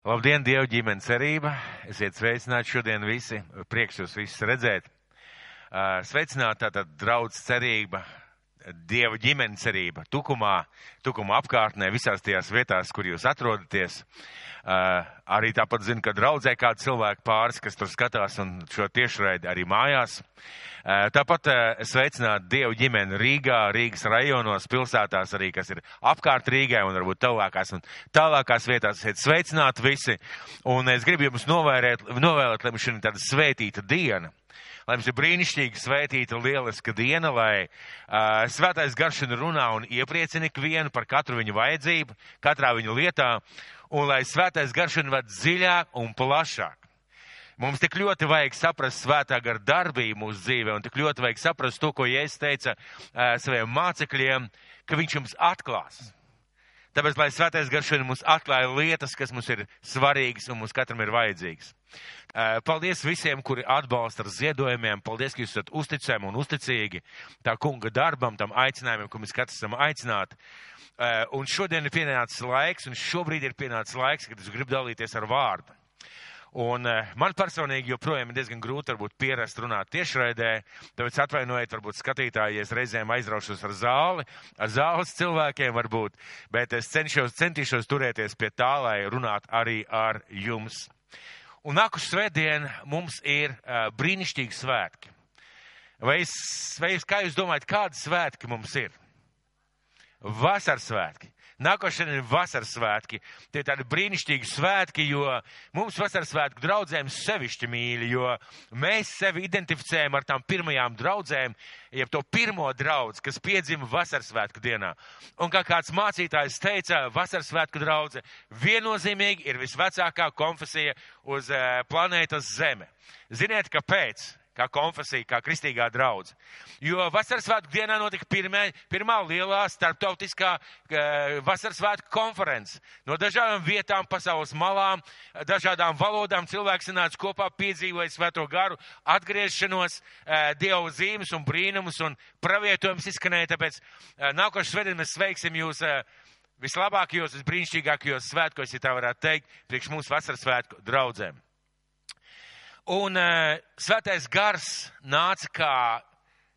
Labdien, Dieva ģimenes cerība! Esiet sveicināti šodien visi. Prieks jūs visus redzēt. Sveicināti tātad draudz cerība, Dieva ģimenes cerība, tukumā, tukuma apkārtnē, visās tajās vietās, kur jūs atrodaties. Arī tāpat zinu, ka draudzē kādi cilvēki pāris, kas tur skatās un šo tiešraidi arī mājās. Tāpat sveicināt Dievu ģimeni Rīgā, Rīgas rajonos, pilsētās arī, kas ir apkārt Rīgai un varbūt tālākās un tālākās vietās. Esiet sveicināti visi. Un es gribu jums novērēt, novēlēt, lai mums šī tāda svētīta diena lai mums ir brīnišķīga, svētīta, lieliska diena, lai uh, svētais garšana runā un iepriecina ikvienu par katru viņu vajadzību, katrā viņu lietā, un lai svētais garšana ved dziļāk un plašāk. Mums tik ļoti vajag saprast svētā gara darbību mūsu dzīvē, un tik ļoti vajag saprast to, ko Jēzus teica uh, saviem mācekļiem, ka viņš jums atklās. Tāpēc, lai svētais garšana mums atklāja lietas, kas mums ir svarīgas un mums katram ir vajadzīgas. Paldies visiem, kuri atbalsta ar ziedojumiem. Paldies, ka jūs esat uzticami un uzticīgi tā kunga darbam, tam aicinājumam, ko mēs katrs esam aicināti. Un šodien ir pienācis laiks, un šobrīd ir pienācis laiks, kad es gribu dalīties ar vārdu. Un man personīgi joprojām ir diezgan grūti varbūt pierast runāt tiešraidē, tāpēc atvainojiet varbūt skatītāji, ja es reizēm aizraušos ar zāli, ar zāles cilvēkiem varbūt, bet es cenšos, centīšos turēties pie tā, lai runātu arī ar jums. Un nākuši svētdien mums ir uh, brīnišķīgi svētki. Vai, es, vai es, kā jūs domājat, kādi svētki mums ir? Vasaras svētki. Nākošais ir vasaras svētki. Tie ir tādi brīnišķīgi svētki, jo mums vasaras svētku draudzēm sevišķi mīļi, jo mēs sevi identificējam ar tām pirmajām draudzēm, jeb to pirmo draudz, kas piedzima vasaras svētku dienā. Un kā kāds mācītājs teica, vasaras svētku draudze viennozīmīgi ir visvecākā konfesija uz planētas Zeme. Ziniet, kāpēc? Kā konfesija, kā kristīgā draudz. Jo vasaras svētku dienā notika pirmā, pirmā lielā starptautiskā uh, vasaras svētku konference. No dažādām vietām, pasaules malām, dažādām valodām cilvēks sanāca kopā, piedzīvoja svēto garu, atgriešanos, uh, dievu zīmes un brīnumus un pravietojums izskanēja. Tāpēc uh, nākošais svētdien mēs sveiksim jūs. Vislabākajos, visbrīnišķīgākajos svētkos, ja tā varētu teikt, priekš mūsu vasaras svētku draudzēm. Un uh, svētais gars nāca kā,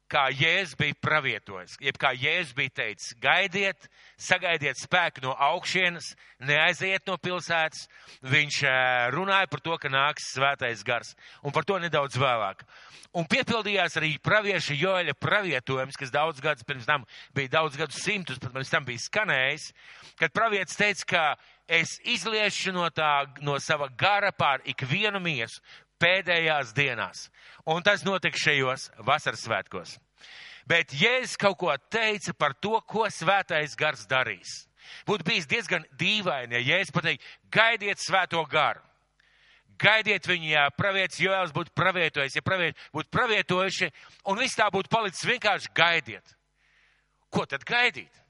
kā Jēzus bija pravietojis, jeb kā Jēzus bija teicis, gaidiet, sagaidiet spēku no augšienes, neaiziet no pilsētas. Viņš uh, runāja par to, ka nāks svētais gars, un par to nedaudz vēlāk. Un piepildījās arī pravieša Joeļa pravietojums, kas daudz gadus pirms tam bija daudz gadus simtus, pat pirms tam bija skanējis, kad pravietis teica, ka es izliešu no tā, no sava gara pār ikvienu miesu, pēdējās dienās. Un tas notika šajos vasaras svētkos. Bet Jēzus kaut ko teica par to, ko svētais gars darīs. Būtu bijis diezgan dīvaini, ja Jēzus pateikt, gaidiet svēto garu. Gaidiet viņu, ja pravietis Joēls būtu pravietojis, ja pravieti būtu pravietojuši, un viss tā būtu palicis vienkārši gaidiet. Ko tad gaidīt?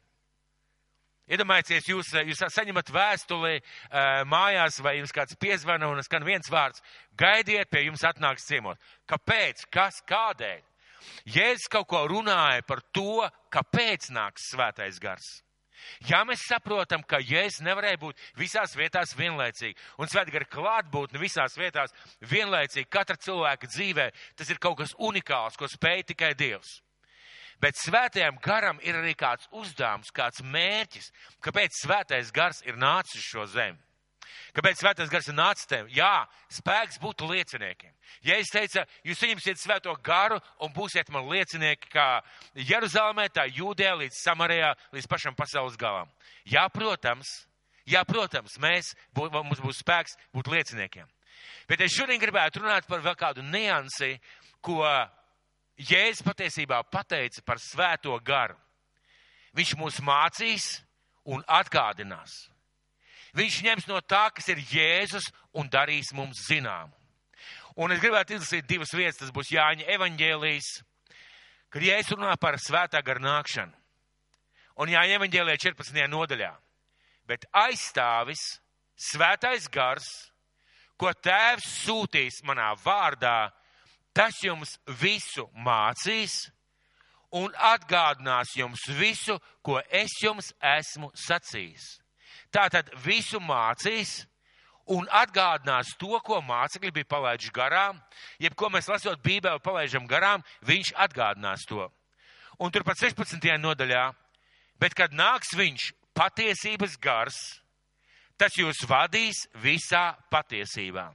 Iedomājieties, jūs, jūs saņemat vēstuli mājās, vai jums kāds piezvana un skan viens vārds. Gaidiet, pie jums atnāks ciemot. Kāpēc? Kas? Kādēļ? Jēzus kaut ko runāja par to, kāpēc nāks svētais gars. Ja mēs saprotam, ka Jēzus nevarēja būt visās vietās vienlaicīgi, un svētgara klātbūtne visās vietās vienlaicīgi katra cilvēka dzīvē, tas ir kaut kas unikāls, ko spēj tikai Dievs. Bet svētajam garam ir arī kāds uzdevums, kāds mērķis, kāpēc svētais gars ir nācis šo zemi. Kāpēc svētais gars ir nācis te? Jā, spēks būt lieciniekiem. Ja es teicu, jūs saņemsiet svēto garu un būsiet man liecinieki kā Jeruzalemē, tā Jūdē līdz Samarijā, līdz pašam pasaules galam. Jā, protams, jā, protams, mēs, bū, mums būs spēks būt lieciniekiem. Bet es šodien gribētu runāt par vēl kādu niansi, ko Jēzus patiesībā pateica par svēto garu. Viņš mūs mācīs un atgādinās. Viņš ņems no tā, kas ir Jēzus un darīs mums zinām. Un es gribētu izlasīt divas vietas, tas būs Jāņa evaņģēlijas, kad Jēzus runā par svētā gara nākšanu. Un Jāņa evaņģēlijā 14. nodaļā. Bet aizstāvis svētais gars, ko tēvs sūtīs manā vārdā, Tas jums visu mācīs un atgādinās jums visu, ko es jums esmu sacījis. Tātad visu mācīs un atgādinās to, ko mācekļi bija palaiduši garām, jeb ko mēs lasot Bībeli palaižam garām, viņš atgādinās to. Un turpat 16. nodaļā, bet kad nāks viņš patiesības gars, tas jūs vadīs visā patiesībā.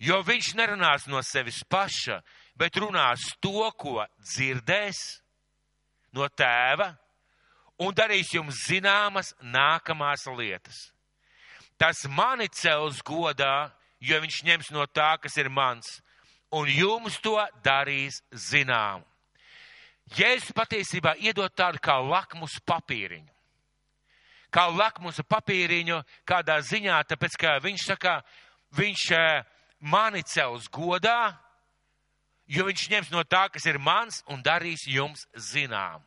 Jo viņš nerunās no sevis paša, bet runās to, ko dzirdēs no tēva, un darīs jums zināmas nākamās lietas tas mani cels godā, jo viņš ņems no tā, kas ir mans, un jums to darīs zinām. Jēzus patiesībā iedod tādu kā lakmus papīriņu. Kā lakmusa papīriņu kādā ziņā, tāpēc, ka viņš saka, viņš eh, mani cels godā, jo viņš ņems no tā, kas ir mans, un darīs jums zinām.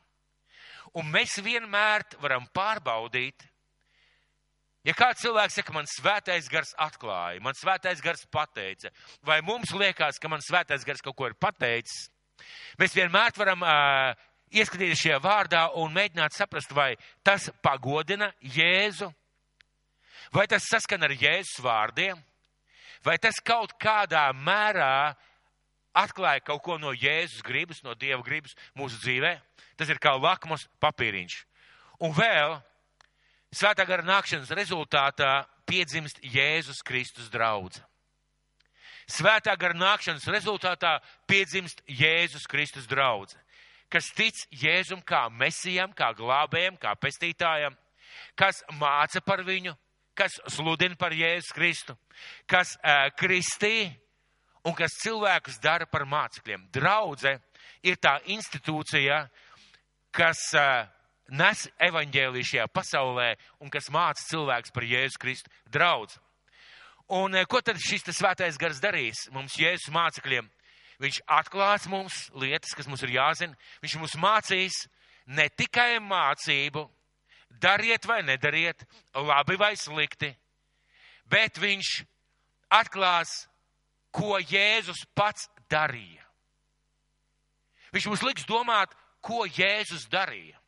Un mēs vienmēr varam pārbaudīt, Ja kāds cilvēks saka, man svētais gars atklāja, man svētais gars pateica, vai mums liekas, ka man svētais gars kaut ko ir pateicis, mēs vienmēr varam uh, ieskatīties šajā vārdā un mēģināt saprast, vai tas pagodina Jēzu, vai tas saskan ar Jēzus vārdiem, vai tas kaut kādā mērā atklāja kaut ko no Jēzus gribas, no Dieva gribas mūsu dzīvē. Tas ir kā lakmus papīriņš. Un vēl Svētā gara nākšanas rezultātā piedzimst Jēzus Kristus draudz. Svētā gara nākšanas rezultātā piedzimst Jēzus Kristus draudz, kas tic Jēzum kā mesijam, kā glābējam, kā pestītājam, kas māca par viņu, kas sludina par Jēzus Kristu, kas uh, kristī un kas cilvēkus dara par mācekļiem. Draudze ir tā institūcija, kas uh, nes evaņģēliju šajā pasaulē un kas māca cilvēks par Jēzus Kristu draudz. Un eh, ko tad šis svētais gars darīs mums Jēzus mācekļiem? Viņš atklās mums lietas, kas mums ir jāzina. Viņš mums mācīs ne tikai mācību, dariet vai nedariet, labi vai slikti, bet viņš atklās, ko Jēzus pats darīja. Viņš mums liks domāt, ko Jēzus darīja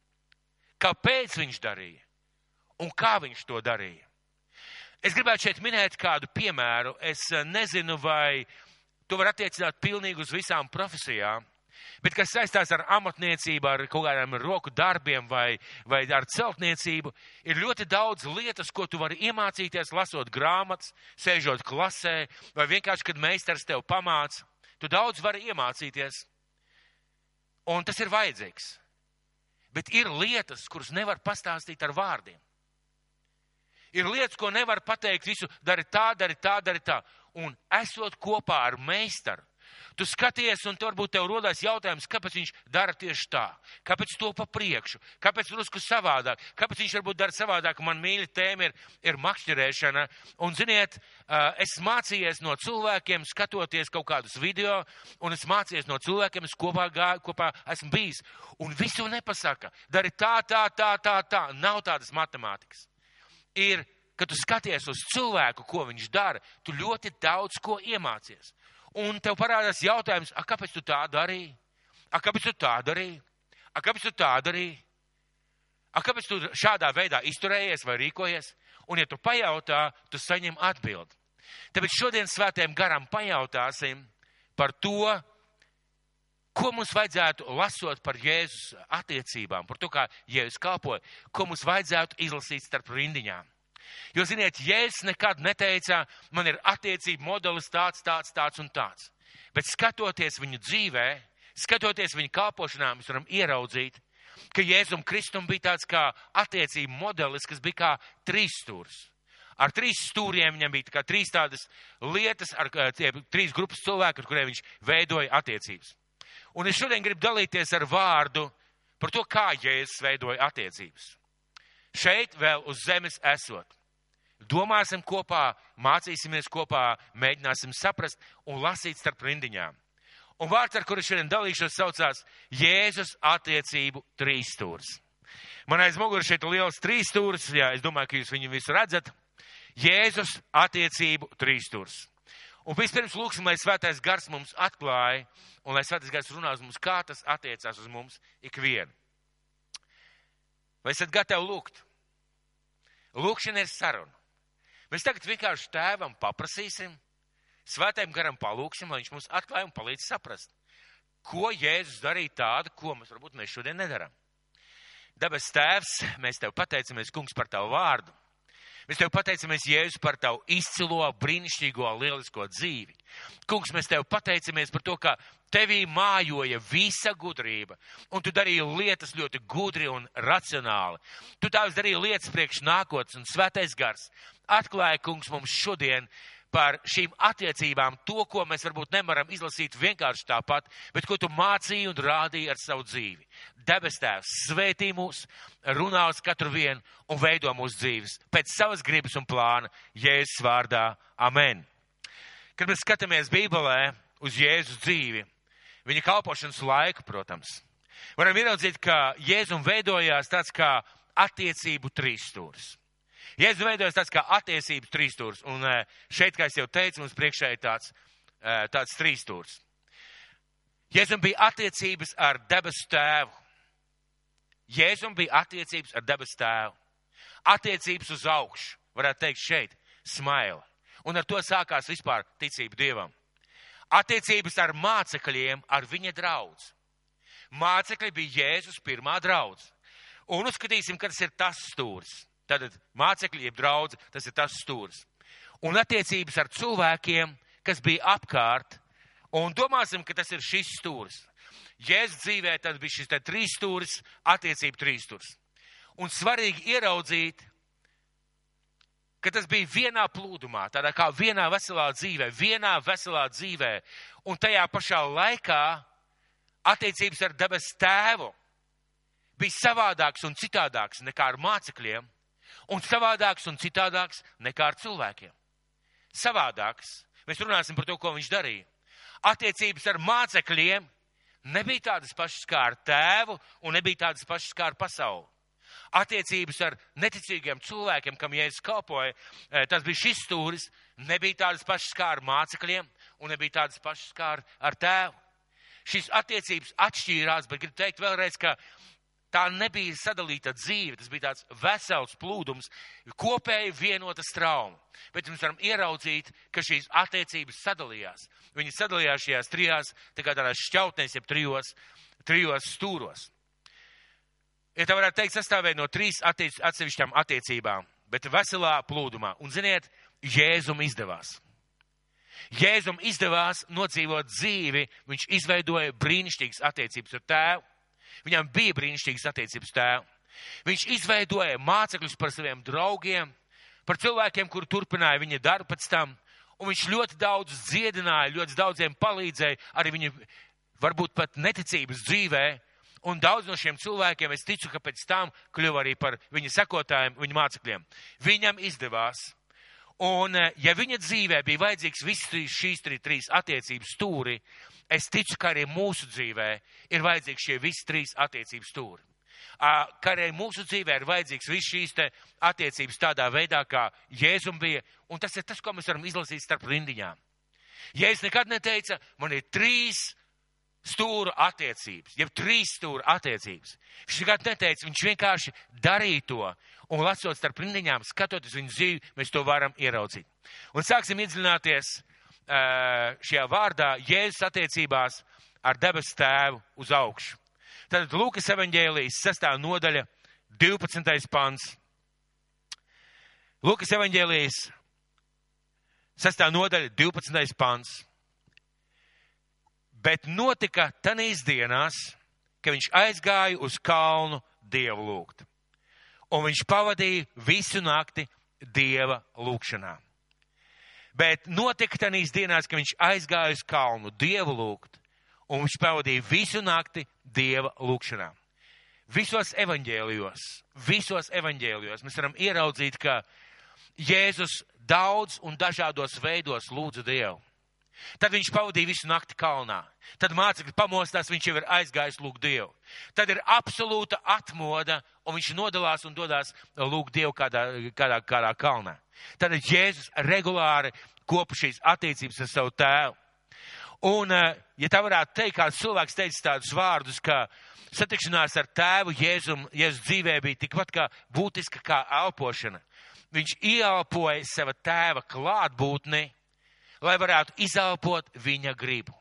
kāpēc viņš darīja un kā viņš to darīja. Es gribētu šeit minēt kādu piemēru. Es eh, nezinu, vai to var attiecināt pilnīgi uz visām profesijām, bet kas saistās ar amatniecību, ar kaut kādiem roku darbiem vai, vai ar celtniecību, ir ļoti daudz lietas, ko tu vari iemācīties, lasot grāmatas, sēžot klasē, vai vienkārši, kad meistars tev pamāca. Tu daudz vari iemācīties, un tas ir vajadzīgs. Bet ir lietas, kuras nevar pastāstīt ar vārdiem. Ir lietas, ko nevar pateikt visu, dari tā, dari tā, dari tā. Un esot kopā ar meistaru, Tu skaties, un tur varbūt tev rodās jautājums, kāpēc viņš dara tieši tā, kāpēc to pa priekšu, kāpēc drusku savādāk, kāpēc viņš varbūt dara savādāk. Man mīļa tēma ir, ir makšķerēšana. Un, ziniet, es mācījies no cilvēkiem, skatoties kaut kādus video, un es mācījos no cilvēkiem, es kopā, gā, kopā esmu bijis. Un visu nepasaka. Dari tā, tā, tā, tā, tā. Nav tādas matemātikas. Ir kad tu skaties uz cilvēku, ko viņš dara, tu ļoti daudz ko iemācies un tev parādās jautājums, a, kāpēc tu tā darīji? A, kāpēc tu tā darīji? A, kāpēc tu tā darīji? A, kāpēc tu šādā veidā izturējies vai rīkojies? Un, ja tu pajautā, tu saņem atbildi. Tāpēc šodien svētiem garam pajautāsim par to, ko mums vajadzētu lasot par Jēzus attiecībām, par to, kā Jēzus kalpoja, ko mums vajadzētu izlasīt starp rindiņām. Jo, ziniet, Jēzus nekad neteica, man ir attiecība modelis tāds, tāds, tāds un tāds. Bet skatoties viņu dzīvē, skatoties viņa kalpošanā, mēs varam ieraudzīt, ka Jēzum Kristum bija tāds kā attiecība modelis, kas bija kā trīs stūrs. Ar trīs stūriem viņam bija kā trīs tādas lietas, ar tie, trīs grupas cilvēku, ar kuriem viņš veidoja attiecības. Un es šodien gribu dalīties ar vārdu par to, kā Jēzus veidoja attiecības. Šeit vēl uz zemes esot. Domāsim kopā, mācīsimies kopā, mēģināsim saprast un lasīt starp rindiņām. Un vārds, ar kuru šodien dalīšos, saucās Jēzus attiecību trīsstūrs. Man aiz muguras šeit ir liels trīsstūrs, jā, es domāju, ka jūs viņu visu redzat. Jēzus attiecību trīsstūrs. Un vispirms lūksim, lai svētais gars mums atklāja un lai svētais gars runā uz mums, kā tas attiecās uz mums ikvienu. Vai esat gatavi lūgt? Lūkšana ir saruna. Mēs tagad vienkārši tēvam paprasīsim, svētajam garam palūksim, lai viņš mums atklāj un palīdz saprast, ko Jēzus darīja tādu, ko mēs varbūt mēs šodien nedaram. Dabas tēvs, mēs tev pateicamies, kungs, par tavu vārdu. Mēs tev pateicamies, Jēzus, par tavu izcilo, brīnišķīgo, lielisko dzīvi. Kungs, mēs tev pateicamies par to, ka tevī mājoja visa gudrība, un tu darīji lietas ļoti gudri un racionāli. Tu tās darīji lietas priekš nākotnes, un svētais gars atklāja, kungs, mums šodien par šīm attiecībām, to, ko mēs varbūt nevaram izlasīt vienkārši tāpat, bet ko tu mācīji un rādīji ar savu dzīvi. Debes Tēvs svētī mūs, runā uz katru vienu un veido mūsu dzīves pēc savas gribas un plāna Jēzus vārdā. Amen. Kad mēs skatāmies Bībelē uz Jēzus dzīvi, viņa kalpošanas laiku, protams, varam ieraudzīt, ka Jēzum veidojās tāds kā attiecību trīsstūris. Jēzus veidojas tāds kā attiecības trīsstūrs, un e, šeit, kā es jau teicu, mums priekšā ir tāds, e, tāds trīsstūrs. Jēzum bija attiecības ar debesu tēvu. Jēzum bija attiecības ar debesu tēvu. Attiecības uz augšu, varētu teikt šeit, smaila. Un ar to sākās vispār ticība Dievam. Attiecības ar mācekļiem, ar viņa draudz. Mācekļi bija Jēzus pirmā draudz. Un uzskatīsim, ka tas ir tas stūris. Tātad mācekļi, jeb draudzi, tas ir tas stūris. Un attiecības ar cilvēkiem, kas bija apkārt, un domāsim, ka tas ir šis stūris. Jēzus dzīvē tad bija šis trīs stūris, attiecību trīs stūris. Un svarīgi ieraudzīt, ka tas bija vienā plūdumā, tādā kā vienā veselā dzīvē, vienā veselā dzīvē, un tajā pašā laikā attiecības ar debes tēvu bija savādāks un citādāks nekā ar mācekļiem, un savādāks un citādāks nekā ar cilvēkiem. Savādāks. Mēs runāsim par to, ko viņš darīja. Attiecības ar mācekļiem nebija tādas pašas kā ar tēvu un nebija tādas pašas kā ar pasauli. Attiecības ar neticīgiem cilvēkiem, kam jēzus kalpoja, eh, tas bija šis stūris, nebija tādas pašas kā ar mācekļiem un nebija tādas pašas kā ar, ar tēvu. Šīs attiecības atšķīrās, bet gribu teikt vēlreiz, ka Tā nebija sadalīta dzīve, tas bija tāds vesels plūdums, kopēji vienota strauma. Bet mēs varam ieraudzīt, ka šīs attiecības sadalījās. Viņi sadalījās šajās trijās, tā kā tādās šķautnēs, jeb trijos, trijos stūros. Ja tā varētu teikt, sastāvēja no trīs attiec, atsevišķām attiecībām, bet veselā plūdumā. Un ziniet, Jēzum izdevās. Jēzum izdevās nodzīvot dzīvi, viņš izveidoja brīnišķīgas attiecības ar tēvu Viņam bija brīnišķīgas attiecības tēvu. Viņš izveidoja mācekļus par saviem draugiem, par cilvēkiem, kur turpināja viņa darbu pēc tam. Un viņš ļoti daudz dziedināja, ļoti daudziem palīdzēja, arī viņa varbūt pat neticības dzīvē. Un daudz no šiem cilvēkiem, es ticu, ka pēc tam kļuva arī par viņa sekotājiem, viņa mācekļiem. Viņam izdevās. Un, eh, ja viņa dzīvē bija vajadzīgs visas šīs trīs attiecības stūri, es ticu, ka arī mūsu dzīvē ir vajadzīgi šie visi trīs attiecības stūri. Ka arī mūsu dzīvē ir vajadzīgs viss šīs attiecības tādā veidā, kā Jēzum bija, un tas ir tas, ko mēs varam izlasīt starp rindiņām. Jēzus nekad neteica, man ir trīs stūra attiecības, jeb trīs stūra attiecības. Viņš nekad neteica, viņš vienkārši darīja to, un lasot starp rindiņām, skatoties viņu dzīvi, mēs to varam ieraudzīt. Un sāksim iedziļināties šajā vārdā Jēzus attiecībās ar debes tēvu uz augšu. Tad Lūkas evaņģēlijas sestā nodaļa, 12. pants. Lūkas evaņģēlijas sestā nodaļa, 12. pants. Bet notika tanīs dienās, ka viņš aizgāja uz kalnu dievu lūgt. Un viņš pavadīja visu nakti dieva lūgšanā. Bet notika tanīs dienās, ka viņš aizgāja uz kalnu dievu lūgt, un viņš pavadīja visu nakti dieva lūgšanā. Visos evaņģēlijos, visos evaņģēlijos mēs varam ieraudzīt, ka Jēzus daudz un dažādos veidos lūdza Dievu. Tad viņš pavadīja visu nakti kalnā. Tad mācekļi pamostās, viņš jau ir aizgājis lūgt Dievu. Tad ir absolūta atmoda, un viņš nodalās un dodas lūgt Dievu kādā, kādā, kādā kalnā. Tad Jēzus regulāri kopa šīs attiecības ar savu tēvu. Un, eh, ja tā varētu teikt, kāds cilvēks teica tādus vārdus, ka satikšanās ar tēvu Jēzum, Jēzus dzīvē bija tikpat kā būtiska kā elpošana. viņš ieelpoja sava tēva klātbūtni, lai varētu izelpot viņa gribu.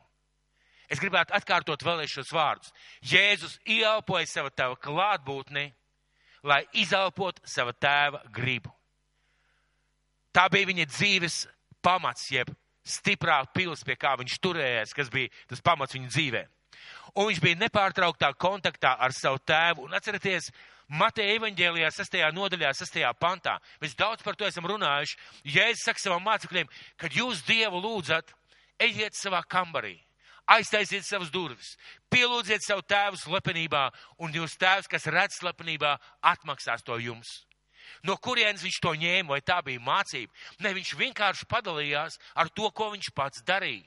Es gribētu atkārtot vēlreiz šos vārdus. Jēzus ieelpoja sava tēva klātbūtni, lai izelpot sava tēva gribu. Tā bija viņa dzīves pamats, jeb stiprā pils, pie kā viņš turējās, kas bija tas pamats viņa dzīvē. Un viņš bija nepārtrauktā kontaktā ar savu tēvu. Un atcerieties, Mateja evaņģēlijā, 6. nodaļā, 6. pantā. Mēs daudz par to esam runājuši. Jēzus saka savam mācekļiem, kad jūs Dievu lūdzat, ejiet savā kambarī, aiztaisiet savas durvis, pielūdziet savu tēvu slepenībā, un jūs tēvs, kas redz slepenībā, atmaksās to jums. No kurienes viņš to ņēma, vai tā bija mācība? Ne, viņš vienkārši padalījās ar to, ko viņš pats darīja.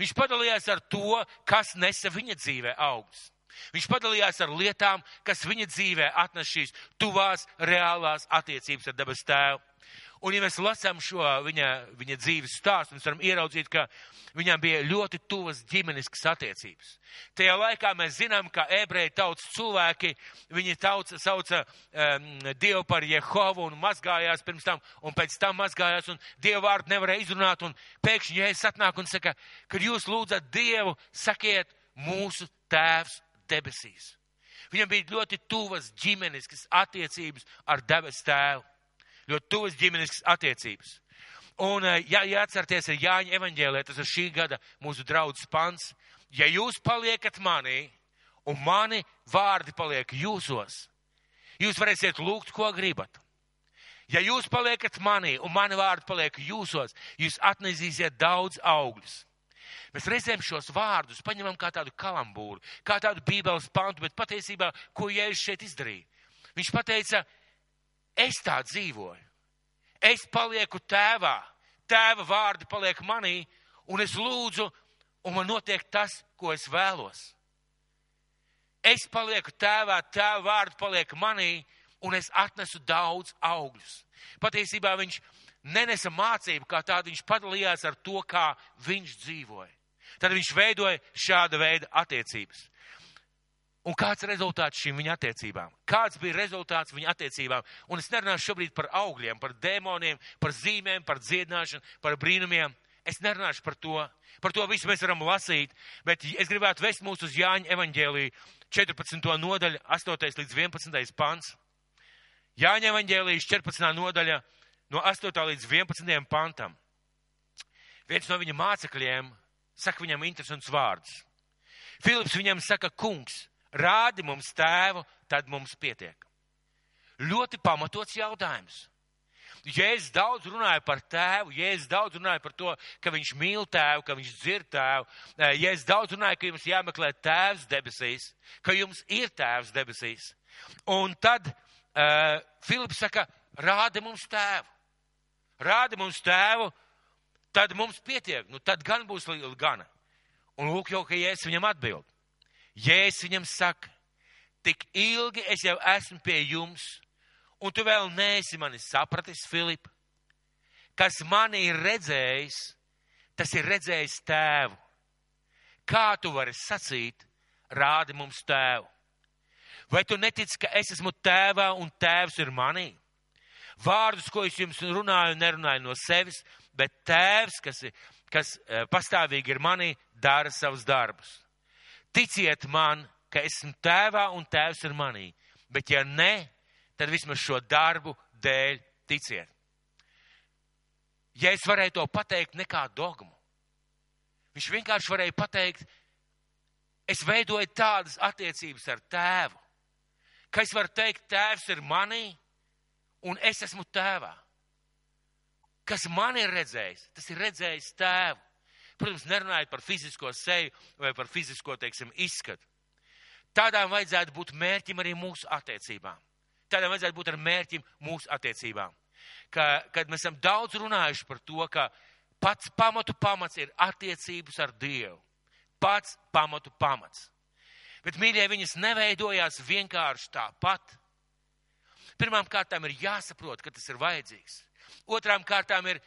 Viņš padalījās ar to, kas nesa viņa dzīvē augsts. Viņš padalījās ar lietām, kas viņa dzīvē atnes šīs tuvās, reālās attiecības ar debes tēvu. Un, ja mēs lasām šo viņa, viņa dzīves stāstu, mēs varam ieraudzīt, ka viņam bija ļoti tuvas ģimeniskas attiecības. Tajā laikā mēs zinām, ka ebreju tautas cilvēki, viņi tauca, sauca um, Dievu par Jehovu un mazgājās pirms tam, un pēc tam mazgājās, un Dievu vārdu nevarēja izrunāt, un pēkšņi Jēzus atnāk un saka, kad jūs lūdzat Dievu, sakiet mūsu tēvs debesīs. Viņam bija ļoti tuvas ģimeniskas attiecības ar debes tēvu ļoti tuvas ģimenes attiecības. Un eh, jā, jāatcerieties, ir Jāņa evaņģēlē, tas ir šī gada mūsu draudzes pants. Ja jūs paliekat manī, un mani vārdi paliek jūsos, jūs varēsiet lūgt, ko gribat. Ja jūs paliekat manī, un mani vārdi paliek jūsos, jūs atnesīsiet daudz augļus. Mēs reizēm šos vārdus paņemam kā tādu kalambūru, kā tādu bībeles pantu, bet patiesībā, ko Jēzus šeit izdarīja? Viņš pateica, Es tā dzīvoju. Es palieku tēvā, tēva vārdi paliek manī, un es lūdzu, un man notiek tas, ko es vēlos. Es palieku tēvā, tēva vārdi paliek manī, un es atnesu daudz augļus. Patiesībā viņš nenesa mācību kā tādu, viņš padalījās ar to, kā viņš dzīvoja. Tad viņš veidoja šāda veida attiecības. Un kāds ir rezultāts šīm viņa attiecībām? Kāds bija rezultāts viņa attiecībām? Un es nerunāšu šobrīd par augļiem, par dēmoniem, par zīmēm, par dziedināšanu, par brīnumiem. Es nerunāšu par to. Par to visu mēs varam lasīt, bet es gribētu vest mūs uz Jāņa evaņģēlīju 14. nodaļa, 8. līdz 11. pants. Jāņa evaņģēlijas 14. nodaļa no 8. līdz 11. pantam. Viens no viņa mācekļiem saka viņam interesants vārds. Filips viņam saka, kungs, rādi mums tēvu, tad mums pietiek. Ļoti pamatots jautājums. Jēzus daudz runāja par tēvu, Jēzus daudz runāja par to, ka viņš mīl tēvu, ka viņš dzird tēvu. Jēzus daudz runāja, ka jums jāmeklē tēvs debesīs, ka jums ir tēvs debesīs. Un tad uh, Filips saka, rādi mums tēvu. Rādi mums tēvu, tad mums pietiek. Nu, tad gan būs gana. Un lūk, jau, ka Jēzus viņam atbild. Jēzus viņam saka, tik ilgi es jau esmu pie jums, un tu vēl neesi mani sapratis, Filip. Kas mani ir redzējis, tas ir redzējis tēvu. Kā tu vari sacīt, rādi mums tēvu? Vai tu netici, ka es esmu tēvā un tēvs ir manī? Vārdus, ko es jums runāju, nerunāju no sevis, bet tēvs, kas, kas eh, pastāvīgi ir manī, dara savus darbus. Ticiet man, ka esmu tēvā un tēvs ir manī. Bet ja nē, tad vismaz šo darbu dēļ ticiet. Ja es varēju to pateikt nekā dogmu, viņš vienkārši varēja pateikt, es veidoju tādas attiecības ar tēvu, ka es varu teikt, tēvs ir manī un es esmu tēvā. Kas man ir redzējis, tas ir redzējis tēvu. Protams, nerunājot par fizisko seju vai par fizisko, teiksim, izskatu. Tādām vajadzētu būt mērķim arī mūsu attiecībām. Tādām vajadzētu būt ar mērķim mūsu attiecībām. Ka, kad mēs esam daudz runājuši par to, ka pats pamatu pamats ir attiecības ar Dievu. Pats pamatu pamats. Bet, mīļie, viņas neveidojās vienkārši tāpat. Pirmām kārtām ir jāsaprot, ka tas ir vajadzīgs. Otrām kārtām ir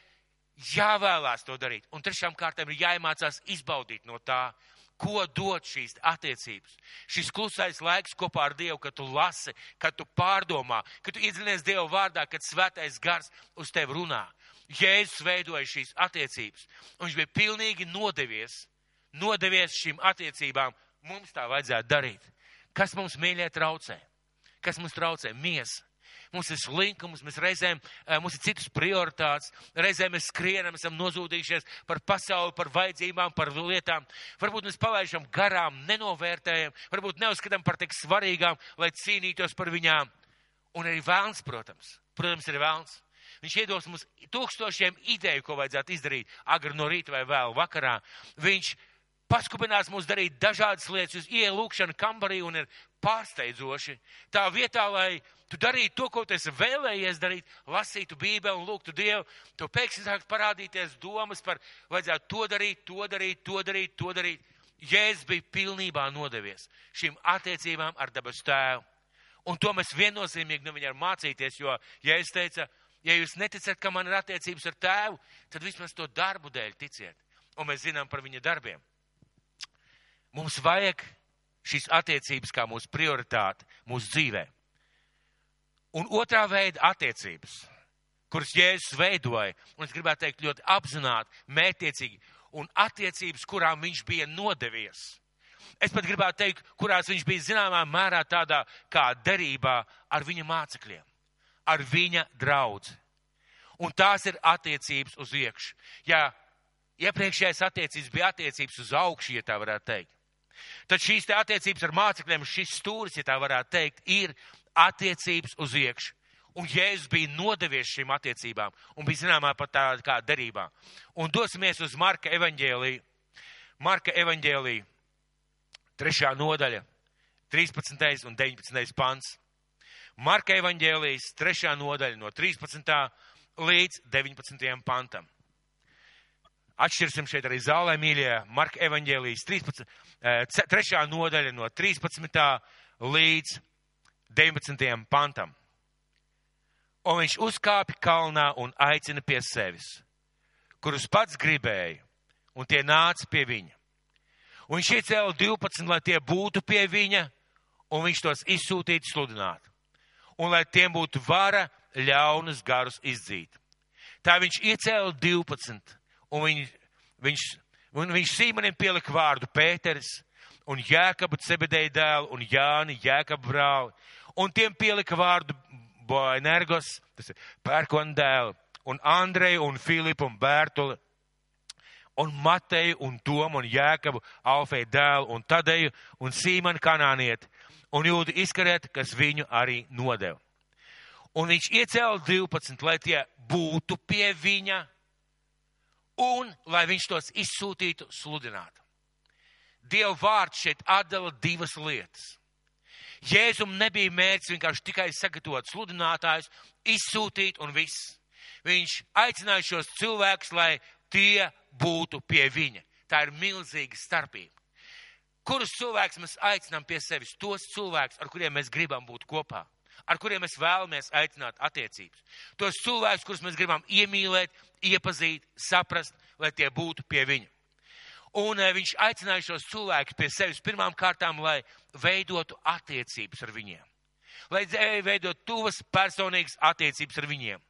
jāvēlās to darīt. Un trešām kārtām ir jāiemācās izbaudīt no tā, ko dod šīs attiecības. Šis klusais laiks kopā ar Dievu, kad tu lasi, kad tu pārdomā, kad tu iedziļinies Dieva vārdā, kad svētais gars uz tevi runā. Jēzus veidoja šīs attiecības, un viņš bija pilnīgi nodevies, nodevies šīm attiecībām. Mums tā vajadzētu darīt. Kas mums mīļie traucē? Kas mums traucē? Miesa mums ir slinkums, mēs reizēm, eh, mums ir citas prioritātes, reizēm mēs skrienam, esam nozūdījušies par pasauli, par vajadzībām, par lietām. Varbūt mēs palaižam garām, nenovērtējam, varbūt neuzskatām par tik svarīgām, lai cīnītos par viņām. Un arī vēlns, protams, protams, ir vēlns. Viņš iedos mums tūkstošiem ideju, ko vajadzētu izdarīt agri no rīta vai vēl vakarā. Viņš paskubinās mūs darīt dažādas lietas, uz ielūkšanu kambarī un ir pārsteidzoši. Tā vietā, lai tu darītu to, ko tu esi vēlējies darīt, lasītu Bībeli un lūgtu Dievu, tev pēkšņi sāks parādīties domas par, vajadzētu to darīt, to darīt, to darīt, to darīt. Jēzus bija pilnībā nodevies šīm attiecībām ar dabas tēvu. Un to mēs viennozīmīgi no viņa varam mācīties, jo Jēzus teica, ja jūs neticat, ka man ir attiecības ar tēvu, tad vismaz to darbu dēļ ticiet. Un mēs zinām par viņa darbiem. Mums vajag šīs attiecības kā mūsu prioritāte mūsu dzīvē. Un otrā veida attiecības, kuras Jēzus veidoja, un es gribētu teikt ļoti apzināti, mērķiecīgi, un attiecības, kurām viņš bija nodevies. Es pat gribētu teikt, kurās viņš bija zināmā mērā tādā kā derībā ar viņa mācekļiem, ar viņa draudzi. Un tās ir attiecības uz iekšu. Ja iepriekšējais attiecības bija attiecības uz augšu, ja tā varētu teikt, Tad šīs attiecības ar mācekļiem, šis stūris, ja tā varētu teikt, ir attiecības uz iekšu. Un Jēzus bija nodevies šīm attiecībām un bija zināmā pat tāda kā derībā. Un dosimies uz Marka evaņģēliju. Marka evaņģēliju, trešā nodaļa, 13. un 19. pants. Marka evaņģēlijas, trešā nodaļa no 13. līdz 19. pantam. Atšķirsim šeit arī zālē mīļie Marka evaņģēlijas 13, 3. Eh, nodaļa no 13. līdz 19. pantam. Un viņš uzkāpa kalnā un aicina pie sevis, kurus pats gribēja, un tie nāca pie viņa. Un viņš iecēla 12, lai tie būtu pie viņa, un viņš tos izsūtītu sludināt. Un lai tiem būtu vara ļaunus garus izdzīt. Tā viņš iecēla 12 un viņ, viņš, un viņš Sīmanim pielika vārdu Pēteris un Jēkabu Cebedēja dēlu un Jāni Jēkabu brāli, un tiem pielika vārdu Boenergos, tas ir pērkona dēlu, un Andreju un Filipu un Bērtuli, un Mateju un Tomu un Jēkabu Alfeju dēlu un Tadeju un Sīmanu kanānieti. Un Jūdu izkariet, kas viņu arī nodeva. Un viņš iecēla 12, lai tie būtu pie viņa un lai viņš tos izsūtītu sludināt. Dieva vārds šeit atdala divas lietas. Jēzum nebija mērķis vienkārši tikai sagatavot sludinātājus, izsūtīt un viss. Viņš aicināja šos cilvēkus, lai tie būtu pie viņa. Tā ir milzīga starpība. Kurus cilvēkus mēs aicinām pie sevis? Tos cilvēkus, ar kuriem mēs gribam būt kopā ar kuriem mēs vēlamies aicināt attiecības. Tos cilvēkus, kurus mēs gribam iemīlēt, iepazīt, saprast, lai tie būtu pie viņa. Un eh, viņš aicināja šos cilvēkus pie sevis pirmām kārtām, lai veidotu attiecības ar viņiem. Lai veidot tuvas personīgas attiecības ar viņiem.